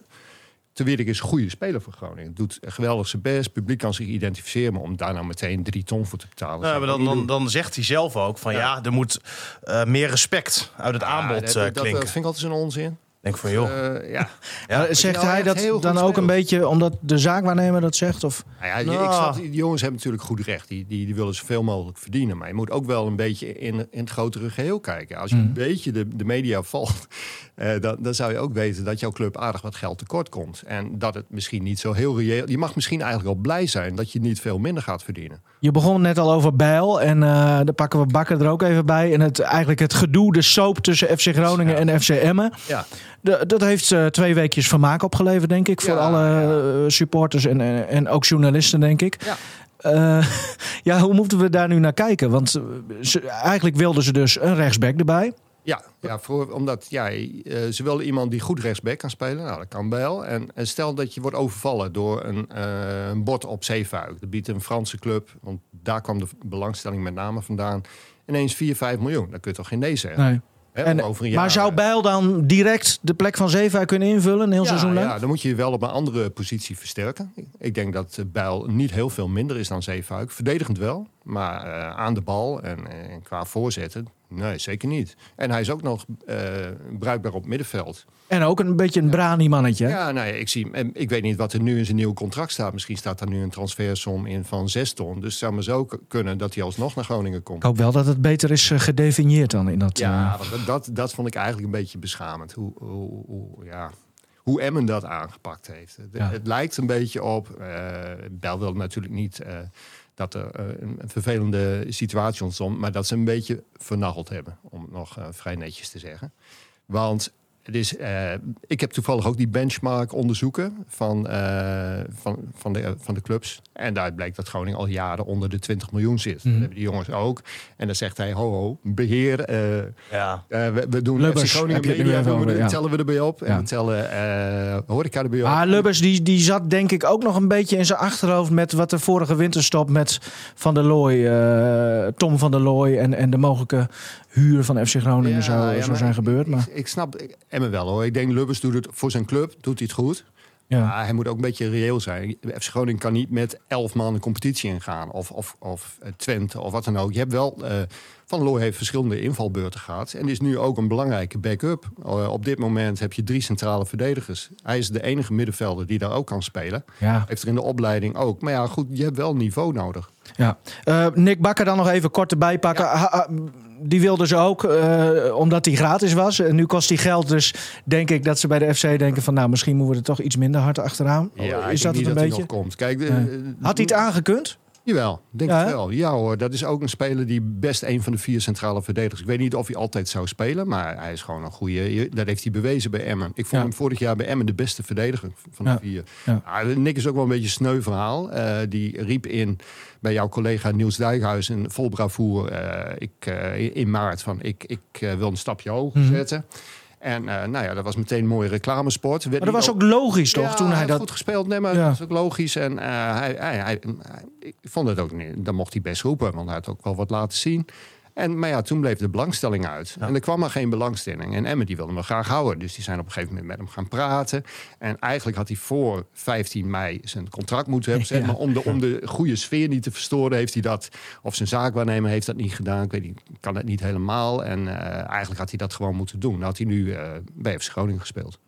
Te Wierik is een goede speler voor Groningen. Doet geweldig zijn best. Publiek kan zich identificeren. Maar om daar nou meteen drie ton voor te betalen... Nou, maar ik dan, dan, dan zegt hij zelf ook van ja, er moet eh, meer respect uit het aanbod dat, eh, dat, vind ik altijd zo'n onzin. Denk van joh, Eh, ja. ja, zegt nou hij dat dan ook een beetje omdat de zaakwaarnemer dat zegt? Of? Nou ja, Nou. ik snap, die jongens hebben natuurlijk goed recht. Die, die, die willen zoveel mogelijk verdienen. Maar je moet ook wel een beetje in, in het grotere geheel kijken. Als je Mhm. een beetje de, de media volgt, eh, dan, dan zou je ook weten dat jouw club aardig wat geld tekort komt. En dat het misschien niet zo heel reëel... Je mag misschien eigenlijk wel blij zijn dat je niet veel minder gaat verdienen. Je begon net al over Bijl en eh daar pakken we Bakker er ook even bij. En het, eigenlijk het gedoe, de soap tussen FC Groningen en FC Emmen. Ja, dat heeft eh, twee weekjes vermaak opgeleverd, denk ik. Voor alle eh, supporters en, en, en ook journalisten, denk ik. Ja. Eh, ja, hoe moeten we daar nu naar kijken? Want eh, ze, eigenlijk wilden ze dus een rechtsback erbij. Ja, ja voor, omdat ja, eh, ze willen iemand die goed rechtsback kan spelen. Nou, dat kan wel. En, en stel dat je wordt overvallen door een, eh, een bord op Zeefuik. Dat biedt een Franse club, want daar kwam de belangstelling met name vandaan. Ineens 4, 5 miljoen. Dan kun je toch geen nee zeggen. Nee. Hè, En, om over een jaar, maar zou Bijl dan direct de plek van Zeefuik kunnen invullen een heel ja, seizoen lang? ja, dan moet je je wel op een andere positie versterken. Ik denk dat eh, Bijl niet heel veel minder is dan Zeefuik. Verdedigend wel, maar eh, aan de bal en, en qua voorzetten, nee, zeker niet. En hij is ook nog eh, bruikbaar op middenveld. En ook een beetje een brani mannetje. hè? Ja, nou ja, ik, zie, ik weet niet wat er nu in zijn nieuw contract staat. Misschien staat daar nu een transfersom in van 6 ton. Dus het zou maar zo kunnen dat hij alsnog naar Groningen komt. Ik hoop wel dat het beter is eh, gedefinieerd dan in dat... Ja, want dat, dat, dat vond ik eigenlijk een beetje beschamend. Hoe, hoe, hoe, ja, hoe Emmen dat aangepakt heeft. Het, Ja. het lijkt een beetje op... Bel wil natuurlijk niet dat er eh, een, vervelende situatie ontstond... maar dat ze een beetje vernacheld hebben, om het nog eh, vrij netjes te zeggen. Want het is, eh, ik heb toevallig ook die benchmark onderzoeken van, eh, van, van, de, van de clubs. En daaruit blijkt dat Groningen al jaren onder de 20 miljoen zit. Mhm. Dat hebben die jongens ook. En dan zegt hij, ho ho, beheer. eh, Ja. we, we doen Lubbers, FC Groningen media, we over, de- ja. tellen we erbij op. Ja. En we tellen eh horeca erbij op. Maar Lubbers die, die zat denk ik ook nog een beetje in zijn achterhoofd met wat de vorige winterstop met Van der Looy, eh, Tom van der Looy en, en de mogelijke huur van FC Groningen Ja, zou, ja, zou zijn gebeurd. Maar, Ik, ik snap Emmen wel hoor. Ik denk Lubbers doet het voor zijn club, doet hij het goed. ja. Maar hij moet ook een beetje reëel zijn. FC Groningen kan niet met elf man een competitie ingaan. Of, of, of eh, Twente of wat dan ook. Je hebt wel... eh, Van Looy heeft verschillende invalbeurten gehad. En is nu ook een belangrijke backup. Eh, op dit moment heb je drie centrale verdedigers. Hij is de enige middenvelder die daar ook kan spelen. Ja, Heeft er in de opleiding ook. Maar ja, goed, je hebt wel niveau nodig. Ja. Eh, Nick Bakker dan nog even kort erbij pakken. Ha- ha- die wilden ze ook, eh, omdat hij gratis was. En nu kost hij geld, dus denk ik dat ze bij de FC denken van... nou, misschien moeten we er toch iets minder hard achteraan. Ja, is ik dat het niet een dat beetje? nog komt. Kijk, de- Had hij het aangekund? Jawel, denk Ja, ik wel. Ja hoor, dat is ook een speler die best een van de vier centrale verdedigers. Ik weet niet of hij altijd zou spelen, maar hij is gewoon een goede. Dat heeft hij bewezen bij Emmen. Ik vond Ja. hem vorig jaar bij Emmen de beste verdediger van de Ja. vier. Ah, Nick is ook wel een beetje een sneu verhaal. Eh, die riep in bij jouw collega Niels Dijkhuis in vol bravoer eh, ik, eh, in maart van ik, ik wil een stapje hoger Mhm. zetten. En eh, nou ja, dat was meteen een mooie reclamesport. Werd Maar dat was ook logisch, toch? ja, toen hij dat... goed gespeeld. Nee, maar Ja. dat is ook logisch. En eh, hij, hij, hij, ik vond het ook niet. Dan mocht hij best roepen, want hij had ook wel wat laten zien. En, maar ja, toen bleef de belangstelling uit. En er kwam maar geen belangstelling. En Emmen die wilde hem graag houden. Dus die zijn op een gegeven moment met hem gaan praten. En eigenlijk had hij voor 15 mei zijn contract moeten hebben. Zeg Ja. maar om de, om de goede sfeer niet te verstoren, heeft hij dat. Of zijn zaakwaarnemer heeft dat niet gedaan. Ik weet niet, kan dat niet helemaal. En eh, eigenlijk had hij dat gewoon moeten doen. Dan had hij nu eh, bij FC Groningen gespeeld.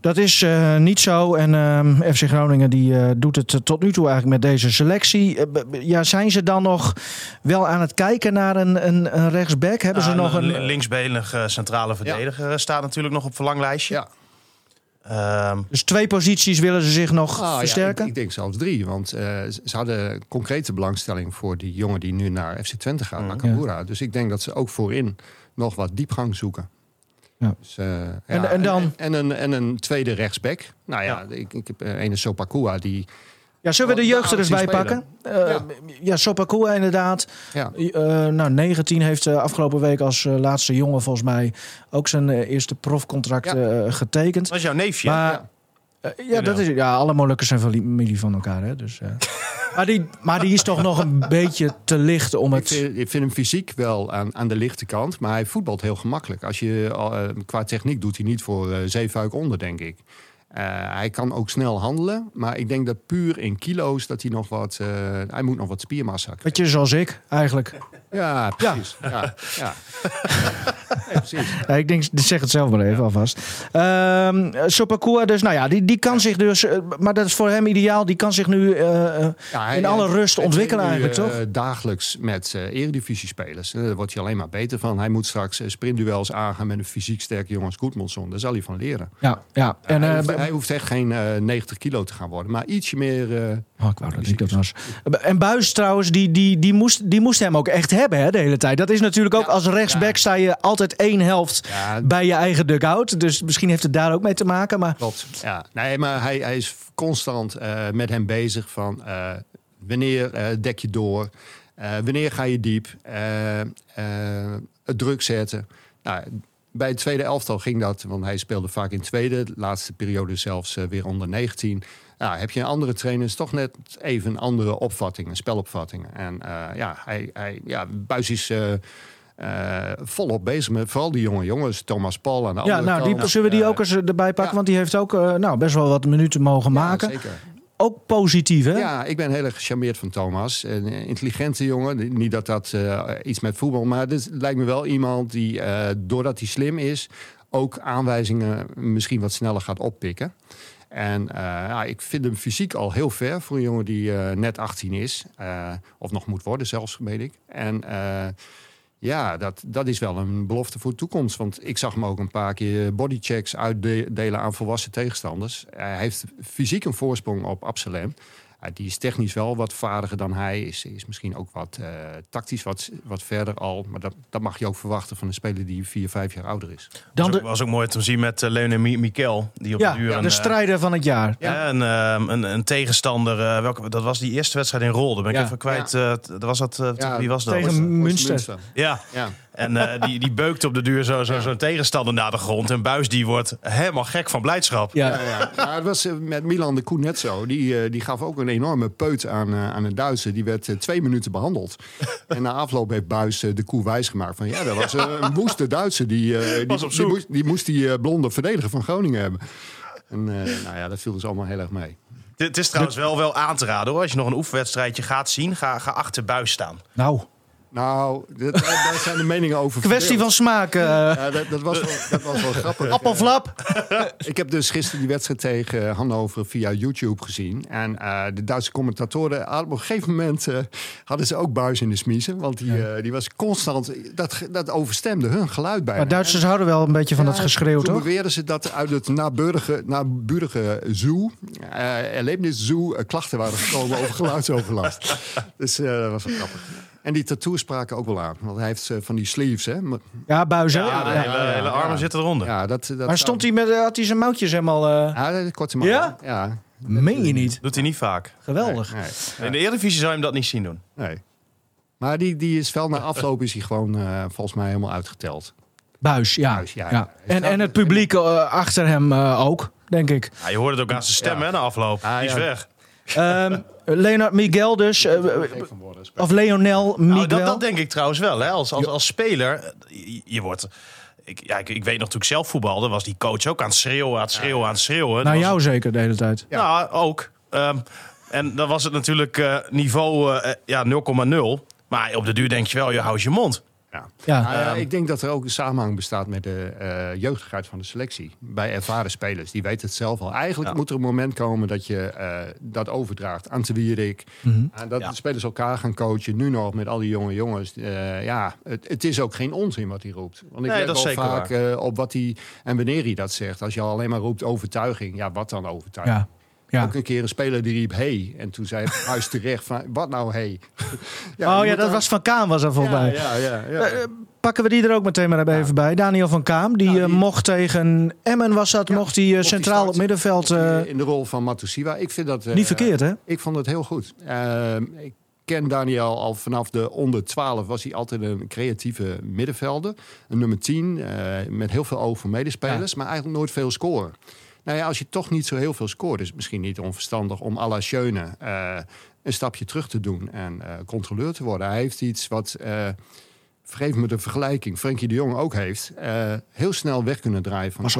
Dat is eh, niet zo. En ehm, FC Groningen die, doet het tot nu toe eigenlijk met deze selectie. Ja, zijn ze dan nog wel aan het kijken naar een, een, een rechtsback? Hebben ze nog een... li- linksbenige centrale verdediger eh, staat natuurlijk nog op verlanglijstje. Ja. Ehm, Dus twee posities willen ze zich nog Ah, ja, versterken? ik, ik denk zelfs drie. Want eh, ze hadden concrete belangstelling voor die jongen die nu naar FC Twente gaat, Mhm. Nakamura. Dus ik denk dat ze ook voorin nog wat diepgang zoeken. Ja. Dus, eh, ja, En- en dan? En, een, en een tweede rechtsback. Nou ja, ik, ik heb eh, ene Sopakua die... ja, zullen we de jeugd er eens bij pakken? Eh, ja, Ja. Sopakua inderdaad. Ja, Eh, nou, 19 heeft eh, afgelopen week als eh, laatste jongen volgens mij ook zijn eh, eerste profcontract Ja. eh, getekend. dat is jouw neefje. Maar ja. Eh, ja, dat is, ja, alle Molukkers zijn familie van elkaar. Hè? Dus, eh. maar, die, maar die is toch nog een beetje te licht om Ik het... vind, ik vind hem fysiek wel aan, aan de lichte kant, maar hij voetbalt heel gemakkelijk. Als je, eh, qua techniek doet hij niet voor eh zeefuik onder, denk ik. Eh, hij kan ook snel handelen, maar ik denk dat puur in kilo's dat hij nog wat, eh, hij moet nog wat spiermassa krijgen. Beetje zoals ik, eigenlijk. Ja, precies. Ja. Ja, precies. Ik denk, zeg het zelf maar even alvast. Sopakua, dus nou ja, die, die kan zich dus... eh, maar dat is voor hem ideaal. Die kan zich nu hij- in alle rust ontwikkelen nu, eigenlijk, toch? dagelijks met eredivisie-spelers. Daar wordt hij alleen maar beter van. Hij moet straks sprintduels aangaan met een fysiek sterke jongen als Goedmanson. Daar zal hij van leren. Ja, ja. En, hij, hoeft, hij hoeft echt geen eh, 90 kilo te gaan worden, maar ietsje meer... eh, Oh, ik wou dat ik dat was. En Buis trouwens, die, die, die, moest, die moest hem ook echt hebben hè, de hele tijd. Dat is natuurlijk ook Ja, als rechtsback ja. sta je altijd één helft ja, bij je eigen dugout. Dus misschien heeft het daar ook mee te maken. Maar Klopt. Ja, nee, maar hij, hij is constant eh, met hem bezig van eh, wanneer eh, dek je door, Eh, wanneer ga je diep, Eh, eh, het druk zetten. Nou, bij het tweede elftal ging dat, want hij speelde vaak in tweede, de laatste periode zelfs eh, weer onder 19. Ja, heb je een andere trainers toch net even andere opvattingen, spelopvattingen. En eh, ja, hij, hij, ja, Buis is eh, volop bezig met vooral die jonge jongens. Thomas Paul aan de ja, andere nou, die, zullen we die ook eens erbij pakken? ja. Want die heeft ook nou, best wel wat minuten mogen ja, maken. zeker. Positief, hè? Ja, ik ben heel erg gecharmeerd van Thomas. Een eh, intelligente jongen. Niet dat dat eh, iets met voetbal... maar dit lijkt me wel iemand die, eh, doordat hij slim is... ook aanwijzingen misschien wat sneller gaat oppikken. En ja, ik vind hem fysiek al heel ver voor een jongen die net 18 is. Of nog moet worden zelfs, weet ik. En ja, dat, dat is wel een belofte voor de toekomst. Want ik zag hem ook een paar keer bodychecks uitdelen aan volwassen tegenstanders. Hij heeft fysiek een voorsprong op Absalem. Ja, die is technisch wel wat vaardiger dan hij. Is, is misschien ook wat eh, tactisch wat, wat verder al. Maar dat, dat mag je ook verwachten van een speler die vier, vijf jaar ouder is. Dan was, ook, de, was ook mooi te zien met uh, Leonie Mi- Mikel. Die op ja, de duur een, de eh, strijder van het jaar. Ja, een, ehm, een, een tegenstander. eh, welke, dat was die eerste wedstrijd in Rolde. Ben ik Ja. even kwijt. eh, was dat, eh, Ja, wie was dat? tegen- Münster. Ja, Ja. En eh, die, die beukte op de duur zo'n zo, zo'n tegenstander naar de grond. En Buis die wordt helemaal gek van blijdschap. Ja. Ja, ja. Ja, het was eh, met Milan de Koen net zo. Die, eh, die gaf ook een enorme peut aan, aan een Duitser. Die werd twee minuten behandeld. en na afloop heeft Buis de koe wijsgemaakt van... ja, dat was een woeste Duitser. Die, eh, die, die, moest, die moest die blonde verdediger van Groningen hebben. En eh, nou ja, dat viel dus allemaal heel erg mee. Het- Het is trouwens wel, wel aan te raden hoor. Als je nog een oefenwedstrijdje gaat zien, ga, ga achter Buis staan. Nou, Nou, dat, daar zijn de meningen over kwestie van smaak. eh, Ja, dat, dat, was wel, dat was wel grappig. appelflap. Ik heb dus gisteren die wedstrijd tegen Hannover via YouTube gezien. En eh, de Duitse commentatoren op een gegeven moment eh, hadden ze ook buis in de smiezen. Want die, eh, die was constant, dat, dat overstemde hun geluid bijna. Maar Duitsers houden wel een beetje van dat geschreeuw, Toen toch? beweerden ze dat uit het naburige, naburige zoo, uh, Erlebnis Zoo, klachten waren gekomen over geluidsoverlast. Dus eh, dat was wel grappig. En die tattoos spraken ook wel aan. Want hij heeft eh, van die sleeves, hè. Ja, buizen. Ja, de Ja. hele, hele armen zitten eronder. Ja, dat, dat Maar stond hij met, eh, had hij zijn mouwtjes helemaal... eh, Ja, dat korte. Ja? Ja. meen je niet? Doet hij niet vaak. Geweldig. Nee. In de Eredivisie zou je hem dat niet zien doen. Nee. Maar die, die is wel na afloop is hij gewoon eh, volgens mij helemaal uitgeteld. Buis, ja. Buis, ja, ja. ja. En, en het publiek achter hem eh, ook, denk ik. Ja, je hoort het ook aan zijn stem Ja. hè, na afloop. Ah, die is ja. weg. Ehm Leonard Miguel dus. eh, of Leonel Miguel. Nou, dat, dat denk ik trouwens wel. Hè. Als, als, als speler, eh, je, je wordt... Ik, ja, ik, ik weet nog, toen ik zelf voetbalde, was die coach ook aan het schreeuwen, aan het schreeuwen, aan het schreeuwen. Was- jou zeker de hele tijd. Nou, ook. Ehm, en dan was het natuurlijk eh, niveau eh, ja, 0,0. Maar op de duur denk je wel, je houdt je mond. Ja. Ja. Ik denk dat er ook een samenhang bestaat met de eh, jeugdigheid van de selectie. Bij ervaren spelers. Die weten het zelf al. Eigenlijk Ja. moet er een moment komen dat je eh, dat overdraagt aan Te Wierik. Mhm. En dat Ja. de spelers elkaar gaan coachen. Nu nog met al die jonge jongens. Eh, ja, het, het is ook geen onzin wat hij roept. Want ik Nee, let dat is zeker vaak eh, op wat hij en wanneer hij dat zegt. Als je alleen maar roept overtuiging. Ja, wat dan overtuiging? Ja. Ook een keer een speler die riep hey. En toen zei Huis terecht van, wat nou hey? oh ja, dat dan- was Van Kaam was er volgens ja, ja, ja, ja. Eh, eh, pakken we die er ook meteen maar even bij. Daniel van Kaam, die, Ja, eh, die- mocht tegen Emmen was dat, mocht hij centraal op middenveld. in de rol van Matusiwa. Ik vind dat... niet verkeerd, hè? Ik vond het heel goed. Eh, ik ken Daniel al vanaf de onder 12 was hij altijd een creatieve middenvelder. Een nummer 10 eh, met heel veel oog voor medespelers, maar eigenlijk nooit veel scoren. Nou ja, als je toch niet zo heel veel scoort, is het misschien niet onverstandig om à la Schöne eh, een stapje terug te doen en eh, controleur te worden. Hij heeft iets wat, eh, vergeef me de vergelijking, Frenkie de Jong ook heeft, heel snel weg kunnen draaien van de.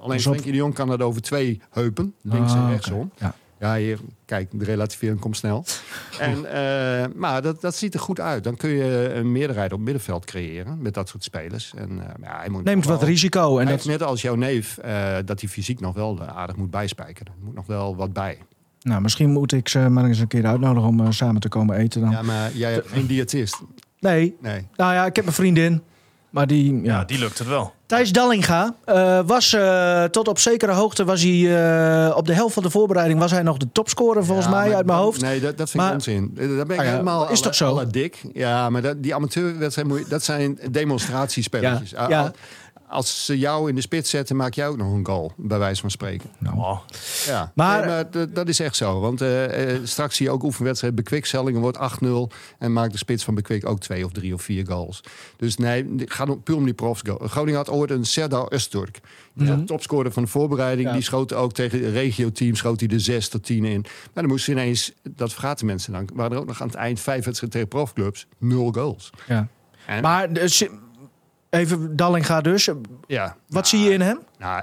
Alleen. Frenkie de Jong kan dat over twee heupen, links Ah, en oké. rechtsom. Ja. Ja, hier, kijk, de relativering komt snel. En, eh, maar dat, dat ziet er goed uit. Dan kun je een meerderheid op middenveld creëren met dat soort spelers. En, eh, ja, hij moet Neemt wat risico. En dat, net als jouw neef eh, dat hij fysiek nog wel aardig moet bijspijkeren. Er moet nog wel wat bij. nou, misschien moet ik ze maar eens een keer uitnodigen om samen te komen eten dan. Ja, maar jij hebt geen diëtist. Nee, Nee. nou ja, ik heb een vriendin. Maar die, ja. Ja, die lukt het wel. Thijs Dallinga eh, was eh, tot op zekere hoogte was hij eh, op de helft van de voorbereiding was hij nog de topscorer volgens Ja, mij maar uit mijn hoofd. Nee, dat, dat vind Maar- ik onzin. Daar ben ik Ah ja, helemaal is toch zo? alle dik. Ja, maar dat, die amateurwedstrijd, dat zijn demonstratiespelletjes. Ja, Ah, ja. Al- Als ze jou in de spits zetten, maak jij ook nog een goal, bij wijze van spreken. Oh. Ja, Maar- dat, is echt zo. Want eh, eh, straks zie je ook oefenwedstrijd Bekwik Zellingen wordt 8-0 en maakt de spits van Bekwik ook twee of drie of vier goals. Dus nee, gaat om puur om die profs. Groningen had ooit een Serdar Öztürk. Die Mhm. topscorer van de voorbereiding. Ja. Die schoot ook tegen het regio-team schoot hij de 6 tot 10 in. Maar dan moesten ineens, dat vergaten mensen dan, waren er ook nog aan het eind vijf wedstrijden tegen profclubs, nul goals. Ja. En, Maar dus, even Dallinga dus. ja, Wat zie je in hem? Nou,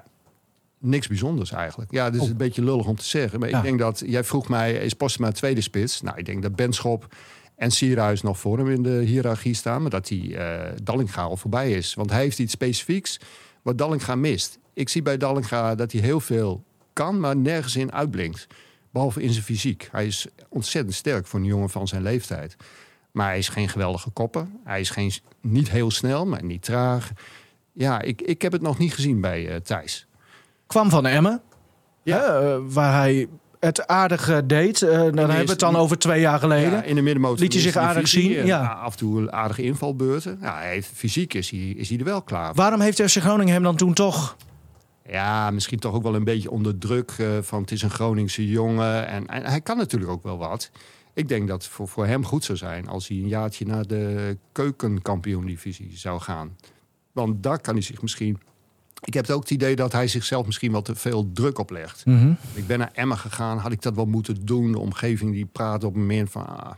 niks bijzonders eigenlijk. Ja, dat is Oh. een beetje lullig om te zeggen. Maar Ja. ik denk dat, jij vroeg mij, is Postma tweede spits? Nou, ik denk dat Benschop en Sierhuis nog voor hem in de hiërarchie staan. Maar dat die eh Dallinga al voorbij is. Want hij heeft iets specifieks wat Dallinga mist. Ik zie bij Dallinga dat hij heel veel kan, maar nergens in uitblinkt. Behalve in zijn fysiek. Hij is ontzettend sterk voor een jongen van zijn leeftijd. Maar hij is geen geweldige kopper. Hij is geen, niet heel snel, maar niet traag. Ja, ik, ik heb het nog niet gezien bij eh Thijs. Kwam van Emmen. Ja. eh, waar hij het aardig eh, deed. Eh, dan hebben we het dan over twee jaar geleden. Ja, in de middenmotor. Liet hij zich aardig divisie. zien, En, ja. nou, Af en toe een aardige invalbeurten. Ja, hij heeft, fysiek is hij, is hij er wel klaar voor. Waarom heeft FC Groningen hem dan toen toch... Ja, misschien toch ook wel een beetje onder druk eh, van het is een Groningse jongen. En, en hij kan natuurlijk ook wel wat. Ik denk dat het voor, voor hem goed zou zijn als hij een jaartje naar de keukenkampioen-divisie zou gaan. Want daar kan hij zich misschien... Ik heb ook het idee dat hij zichzelf misschien wel te veel druk oplegt. Mhm. Ik ben naar Emmen gegaan, had ik dat wel moeten doen? De omgeving die praat op een moment van... Ah,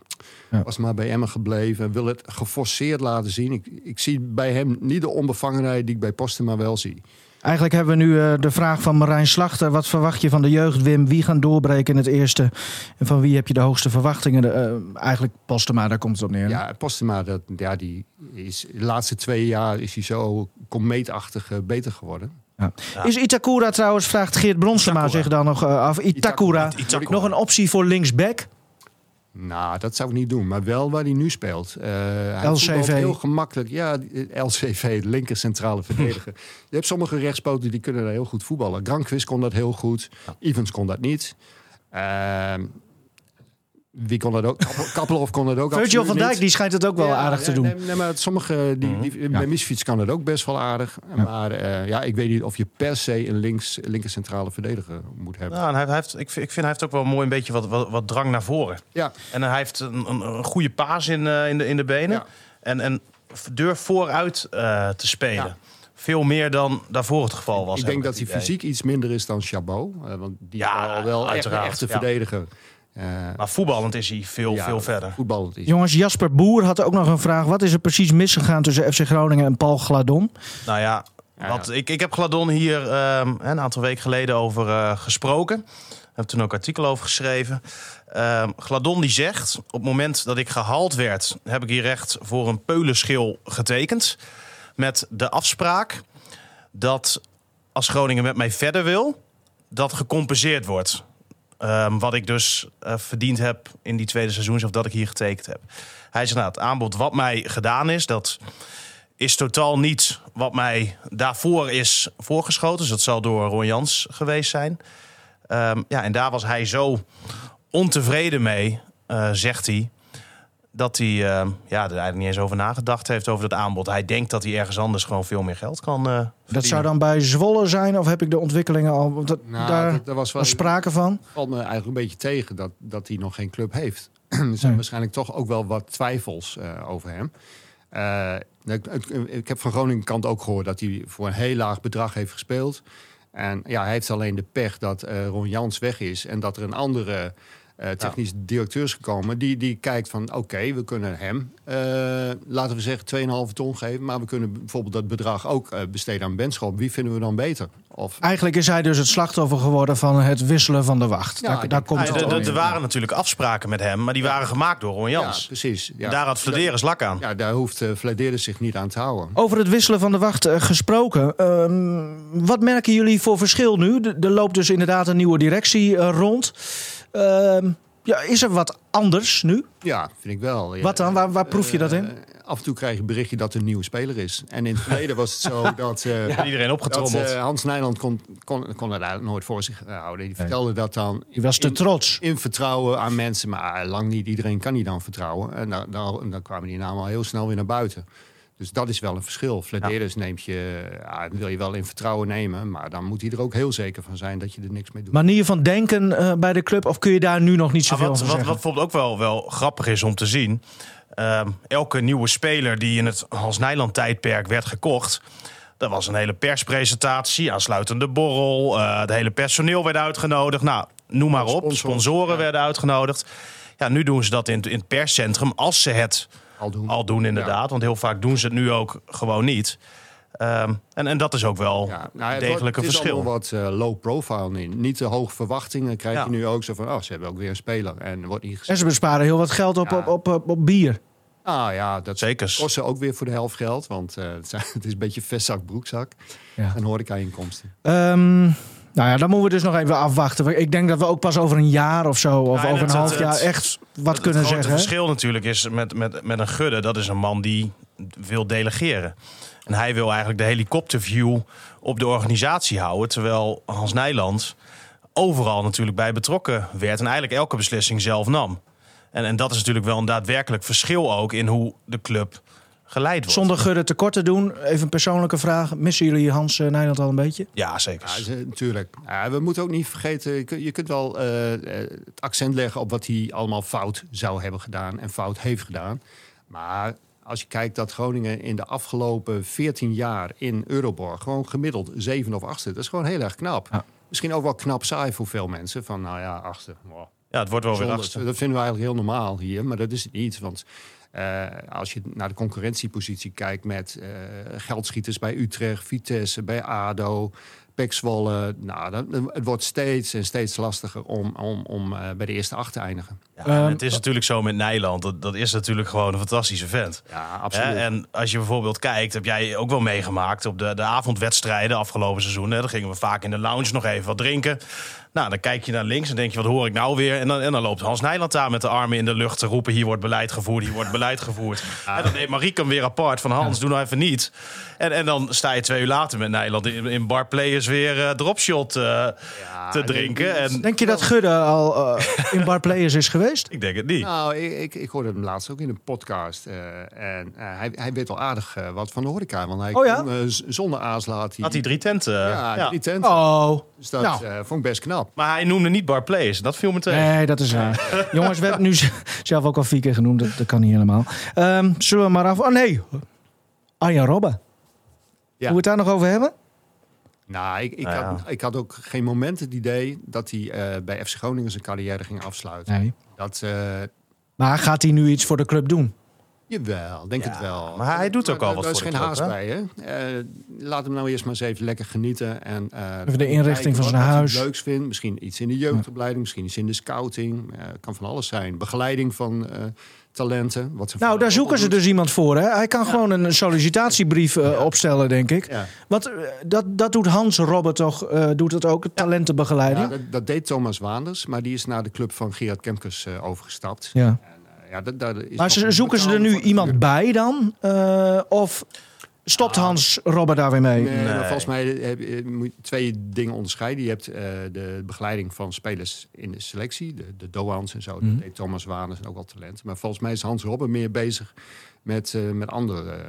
Ja. Was maar bij Emmen gebleven, wil het geforceerd laten zien. Ik, ik zie bij hem niet de onbevangenheid die ik bij Postema wel zie. Eigenlijk hebben we nu eh, de vraag van Marijn Slachter. Wat verwacht je van de jeugd, Wim? Wie gaan doorbreken in het eerste? En van wie heb je de hoogste verwachtingen? Eh, eigenlijk Postema, daar komt het op neer. Ja, Postema, dat, ja, die is, de laatste twee jaar is hij zo komeetachtig beter geworden. Is Itakura trouwens, vraagt Geert Bronsema Itakura. zich dan nog eh, af. Itakura, Itakura. nog een optie voor linksback? Nou, dat zou ik niet doen, maar wel waar hij nu speelt. Eh, hij LCV. heel gemakkelijk. Ja, eh, LCV, linker centrale verdediger. Je hebt sommige rechtspoten die kunnen daar heel goed voetballen. Grankvist kon dat heel goed. Evans kon dat niet. Ehm, wie kon dat ook? Kappel- Kappelhoff kon dat ook Virgil van Dijk niet. die schijnt het ook wel Ja, aardig te doen. Nee, nee, maar sommige, die, die, bij Misfiets kan het ook best wel aardig. Maar eh, ja, ik weet niet of je per se een links, linker centrale verdediger moet hebben. Nou, en hij, hij heeft, ik, vind, ik vind hij heeft ook wel mooi een beetje wat, wat, wat drang naar voren. Ja, En hij heeft een, een, een goede paas in, eh, in, de, in de benen. Ja. En, en durft vooruit eh, te spelen. Ja. Veel meer dan daarvoor het geval was. ik denk dat hij fysiek iets minder is dan Chabot. want die Ja, is wel, wel echt een uiteraard, echte ja. verdediger. Eh, Maar voetballend is hij veel, ja, veel verder. Voetballend is. Jongens, Jasper Boer had ook nog een vraag. Wat is er precies misgegaan tussen FC Groningen en Paul Gladon? Nou ja, wat, ja. Ik, ik heb Gladon hier ehm, een aantal weken geleden over eh, gesproken. Ik heb toen ook een artikel over geschreven. Ehm, Gladon die zegt, op het moment dat ik gehaald werd... heb ik hier recht voor een peulenschil getekend. Met de afspraak dat als Groningen met mij verder wil... dat gecompenseerd wordt. Ehm, wat ik dus eh, verdiend heb in die tweede seizoen... of dat ik hier getekend heb. Hij zegt, nou, het aanbod wat mij gedaan is... dat is totaal niet wat mij daarvoor is voorgeschoten. Dus dat zal door Ron Jans geweest zijn. Ehm, ja, en daar was hij zo ontevreden mee, eh, zegt hij. Dat hij ehm, ja, er eigenlijk niet eens over nagedacht heeft over dat aanbod. Hij denkt dat hij ergens anders gewoon veel meer geld kan eh Dat verdienen. zou dan bij Zwolle zijn? Of heb ik de ontwikkelingen al... Dat, Nou, daar dat- dat was wel- sprake van. valt me eigenlijk een beetje tegen dat, dat hij nog geen club heeft. er zijn Nee. waarschijnlijk toch ook wel wat twijfels eh, over hem. Eh, ik, ik, ik heb van Groningen kant ook gehoord dat hij voor een heel laag bedrag heeft gespeeld. En ja, hij heeft alleen de pech dat eh, Ron Jans weg is en dat er een andere eh, technisch directeur is gekomen die, die kijkt van oké, we kunnen hem, eh, laten we zeggen, 2,5 ton geven, maar we kunnen bijvoorbeeld dat bedrag ook eh, besteden aan Benschop. Wie vinden we dan beter? Of Eigenlijk is hij dus het slachtoffer geworden van het wisselen van de wacht. Ja, daar, daar denk- komt Ja, het er- waren natuurlijk afspraken met hem, maar die waren gemaakt door Ron ja, Jans. precies. Ja. Daar had Flederis lak aan. Ja, daar hoeft uh, Vladeris zich niet aan te houden. Over het wisselen van de wacht eh, gesproken. ehm, wat merken jullie voor verschil nu? De- Er loopt dus inderdaad een nieuwe directie eh, rond. Ehm, ja, is er wat anders nu? Ja, vind ik wel. Ja, Wat dan? Waar, waar proef je dat in? eh, af en toe krijg je een berichtje dat er een nieuwe speler is. En in het verleden was het zo dat, eh, Iedereen dat opgetrommeld. eh, Hans Nijland kon, kon, kon het eigenlijk nooit voor zich houden. Die vertelde dat dan Je was te in- trots. in vertrouwen aan mensen. Maar lang niet iedereen kan die dan vertrouwen. En dan, dan, dan kwamen die namen al heel snel weer naar buiten. Dus dat is wel een verschil. Flederis neemt je, ja, wil je wel in vertrouwen nemen. Maar dan moet hij er ook heel zeker van zijn dat je er niks mee doet. Manier van denken eh, bij de club? Of kun je daar nu nog niet Maar zoveel wat, van wat, zeggen? wat bijvoorbeeld ook wel, wel grappig is om te zien. ehm, elke nieuwe speler die in het Hans Nijland tijdperk werd gekocht. Dat was een hele perspresentatie, aansluitende borrel. eh het hele personeel werd uitgenodigd. Nou, noem maar op. Sponsoren ja. werden uitgenodigd. Ja, nu doen ze dat in, in het perscentrum als ze het Al doen. al doen inderdaad. Want heel vaak doen ze het nu ook gewoon niet. Ehm, en, en dat is ook wel Ja, een nou, wordt- degelijk een het is verschil. wat eh, low profile in. Niet te hoge verwachtingen krijg Ja. je nu ook zo van... oh, ze hebben ook weer een speler. En wordt niet En gezegd... ze besparen heel wat geld op, Ja. op, op, op, op bier. Ah ja, dat Zeker. kost ze ook weer voor de helft geld. Want eh, het, is een beetje vestzak, broekzak. Ja. En horeca-inkomsten. Ehm, nou ja, dan moeten we dus nog even afwachten. Ik denk dat we ook pas over een jaar of zo, of Ja, over een het- half het- jaar het- echt wat Het- kunnen het grote zeggen. hè? verschil natuurlijk is met, met, met een Gudde. Dat is een man die wil delegeren. En hij wil eigenlijk de helikopterview op de organisatie houden. Terwijl Hans Nijland overal natuurlijk bij betrokken werd en eigenlijk elke beslissing zelf nam. En, en dat is natuurlijk wel een daadwerkelijk verschil ook in hoe de club geleid wordt. Zonder Gudde tekort te doen, even een persoonlijke vraag. Missen jullie Hans uh, Nijland al een beetje? Ja, zeker. Ja, natuurlijk. Ja, we moeten ook niet vergeten, je kunt, je kunt wel uh, het accent leggen op wat hij allemaal fout zou hebben gedaan en fout heeft gedaan. Maar als je kijkt dat Groningen in de afgelopen 14 jaar in Euroborg gewoon gemiddeld 7 of 8 dat is gewoon heel erg knap. Ja. Misschien ook wel knap saai voor veel mensen. Van nou ja, achtste. Wow. Ja, het wordt wel Zonde. weer achtste. Dat vinden we eigenlijk heel normaal hier, maar dat is het niet. Want uh, als je naar de concurrentiepositie kijkt met uh, geldschieters bij Utrecht, Vitesse, bij ADO, Zwolle. Nou, dat, het wordt steeds en steeds lastiger om, om, om uh, bij de eerste acht te eindigen. Ja, um, het is natuurlijk zo met Nijland. Dat, dat is natuurlijk gewoon een fantastische vent. Ja, absoluut. Hè? En als je bijvoorbeeld kijkt, heb jij ook wel meegemaakt op de, de avondwedstrijden afgelopen seizoen. Hè? Dan gingen we vaak in de lounge nog even wat drinken. Nou, dan kijk je naar links en denk je, wat hoor ik nou weer? En dan, en dan loopt Hans Nijland daar met de armen in de lucht te roepen... hier wordt beleid gevoerd, hier wordt beleid gevoerd. En dan neemt Marieke hem weer apart van Hans, ja. doe nou even niet. En, en dan sta je twee uur later met Nijland in, in bar players weer uh, dropshot uh, ja, te drinken. En... Denk je dat Gudde al uh, in bar players is geweest? ik denk het niet. Nou, ik, ik, ik hoorde hem laatst ook in een podcast. en hij, hij weet al aardig wat van de horeca. Want hij oh, ja? kon, zonder had hij... Had hij drie tenten? ja, drie tenten. Oh. Dus dat nou. vond ik best knap. Maar hij noemde niet bar players. Dat viel me tegen. Nee, dat is waar. Jongens, we hebben nu zelf ook al vier keer genoemd. Dat, dat kan niet helemaal. Um, zullen we maar af... Oh nee, Arjan Robben. Ja. Hoe we het daar nog over hebben? Nou, ik, ik, nou, had, ik had ook geen moment het idee dat hij uh, bij FC Groningen zijn carrière ging afsluiten. Nee. Dat, uh, maar gaat hij nu iets voor de club doen? Jawel, denk ja, het wel. Maar hij doet ook maar, al wat Er voor is geen club, haast hè? bij, hè? Uh, laat hem nou eerst maar eens even lekker genieten. En, uh, even de inrichting van zijn huis. leuks vindt. Misschien iets in de jeugdopleiding, misschien iets in de scouting. Uh, kan van alles zijn. Begeleiding van talenten. Wat nou, daar zoeken ze dus iemand voor. Hè? Hij kan ja. gewoon een sollicitatiebrief ja. opstellen, denk ik. Ja. Want dat, dat doet Hans Robert toch, doet het ook, talentenbegeleiding? Dat, dat, deed Thomas Waanders, maar die is naar de club van Gerard Kemkes overgestapt. Ja. Ja, dat, dat is maar ze, zoeken ze er nu iemand bij dan? Uh, of stopt ah. Hans Robert daar weer mee? Nee, nee. Maar volgens mij heb je, moet je twee dingen onderscheiden. Je hebt uh, de begeleiding van spelers in de selectie. De, de Doans en zo. Mm. Dat deed Thomas Waners en ook al talent. Maar volgens mij is Hans Robert meer bezig met, uh, met andere uh,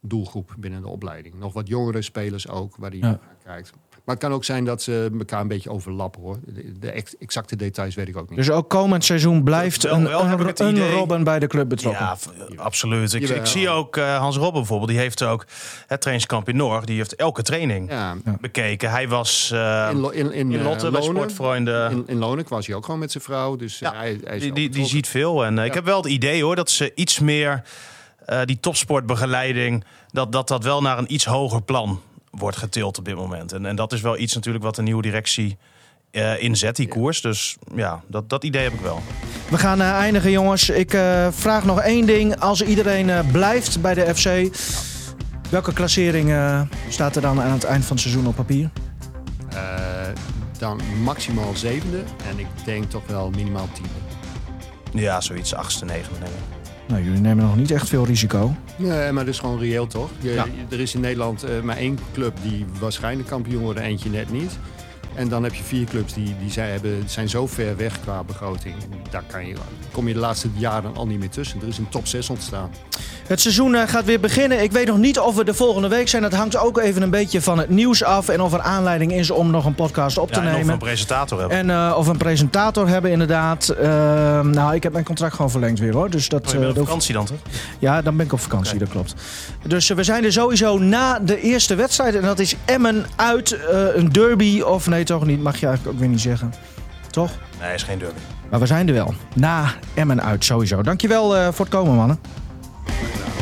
doelgroep binnen de opleiding. Nog wat jongere spelers ook, waar hij ja. naar kijkt. Maar het kan ook zijn dat ze elkaar een beetje overlappen hoor. De, de exacte details weet ik ook niet. Dus ook komend seizoen blijft wel, een, wel een. Robben bij de club betrokken? Ja, absoluut. Ik, ik zie ook uh, Hans Robben bijvoorbeeld. Die heeft ook het trainingskamp in Noord. Die heeft elke training ja. bekeken. Hij was uh, in, in, in, in Lotte bij Sportvrienden. In, in Lonen was hij ook gewoon met zijn vrouw. Dus ja, hij, hij die, die, die ziet veel. En uh, ik heb wel het idee hoor dat ze iets meer... Uh, die topsportbegeleiding, dat, dat dat wel naar een iets hoger plan wordt getild op dit moment. En, en dat is wel iets natuurlijk wat de nieuwe directie uh, inzet, die koers. Dus ja, dat, dat idee heb ik wel. We gaan uh, eindigen, jongens. Ik uh, vraag nog één ding. Als iedereen blijft bij de FC, welke klassering staat er dan aan het eind van het seizoen op papier? dan maximaal zevende en ik denk toch wel minimaal tiende. Ja, zoiets achtste, negende. Denk ik. Nou, jullie nemen nog niet echt veel risico. Nee, maar dat is gewoon reëel toch? Je, ja. Er is in Nederland uh, maar één club die waarschijnlijk kampioen wordt, eentje net niet. En dan heb je vier clubs die, die zijn, hebben, zijn zo ver weg qua begroting. Daar kan je, kom je de laatste jaren al niet meer tussen. Er is een top 6 ontstaan. Het seizoen uh, gaat weer beginnen. Ik weet nog niet of we de volgende week zijn. Dat hangt ook even een beetje van het nieuws af. En of er aanleiding is om nog een podcast op te ja, nemen. of een presentator hebben. En uh, of een presentator hebben, inderdaad. Uh, nou, ik heb mijn contract gewoon verlengd weer hoor. Dus dat, oh, je bent op vakantie dan toch? Ja, dan ben ik op vakantie, okay. dat klopt. Dus we zijn er sowieso na de eerste wedstrijd. En dat is Emmen uit een derby. Of nee, toch niet. Mag je eigenlijk ook weer niet zeggen. Toch? Nee, is geen derby. Maar we zijn er wel. Na Emmen uit sowieso. Dankjewel voor het komen, mannen. Right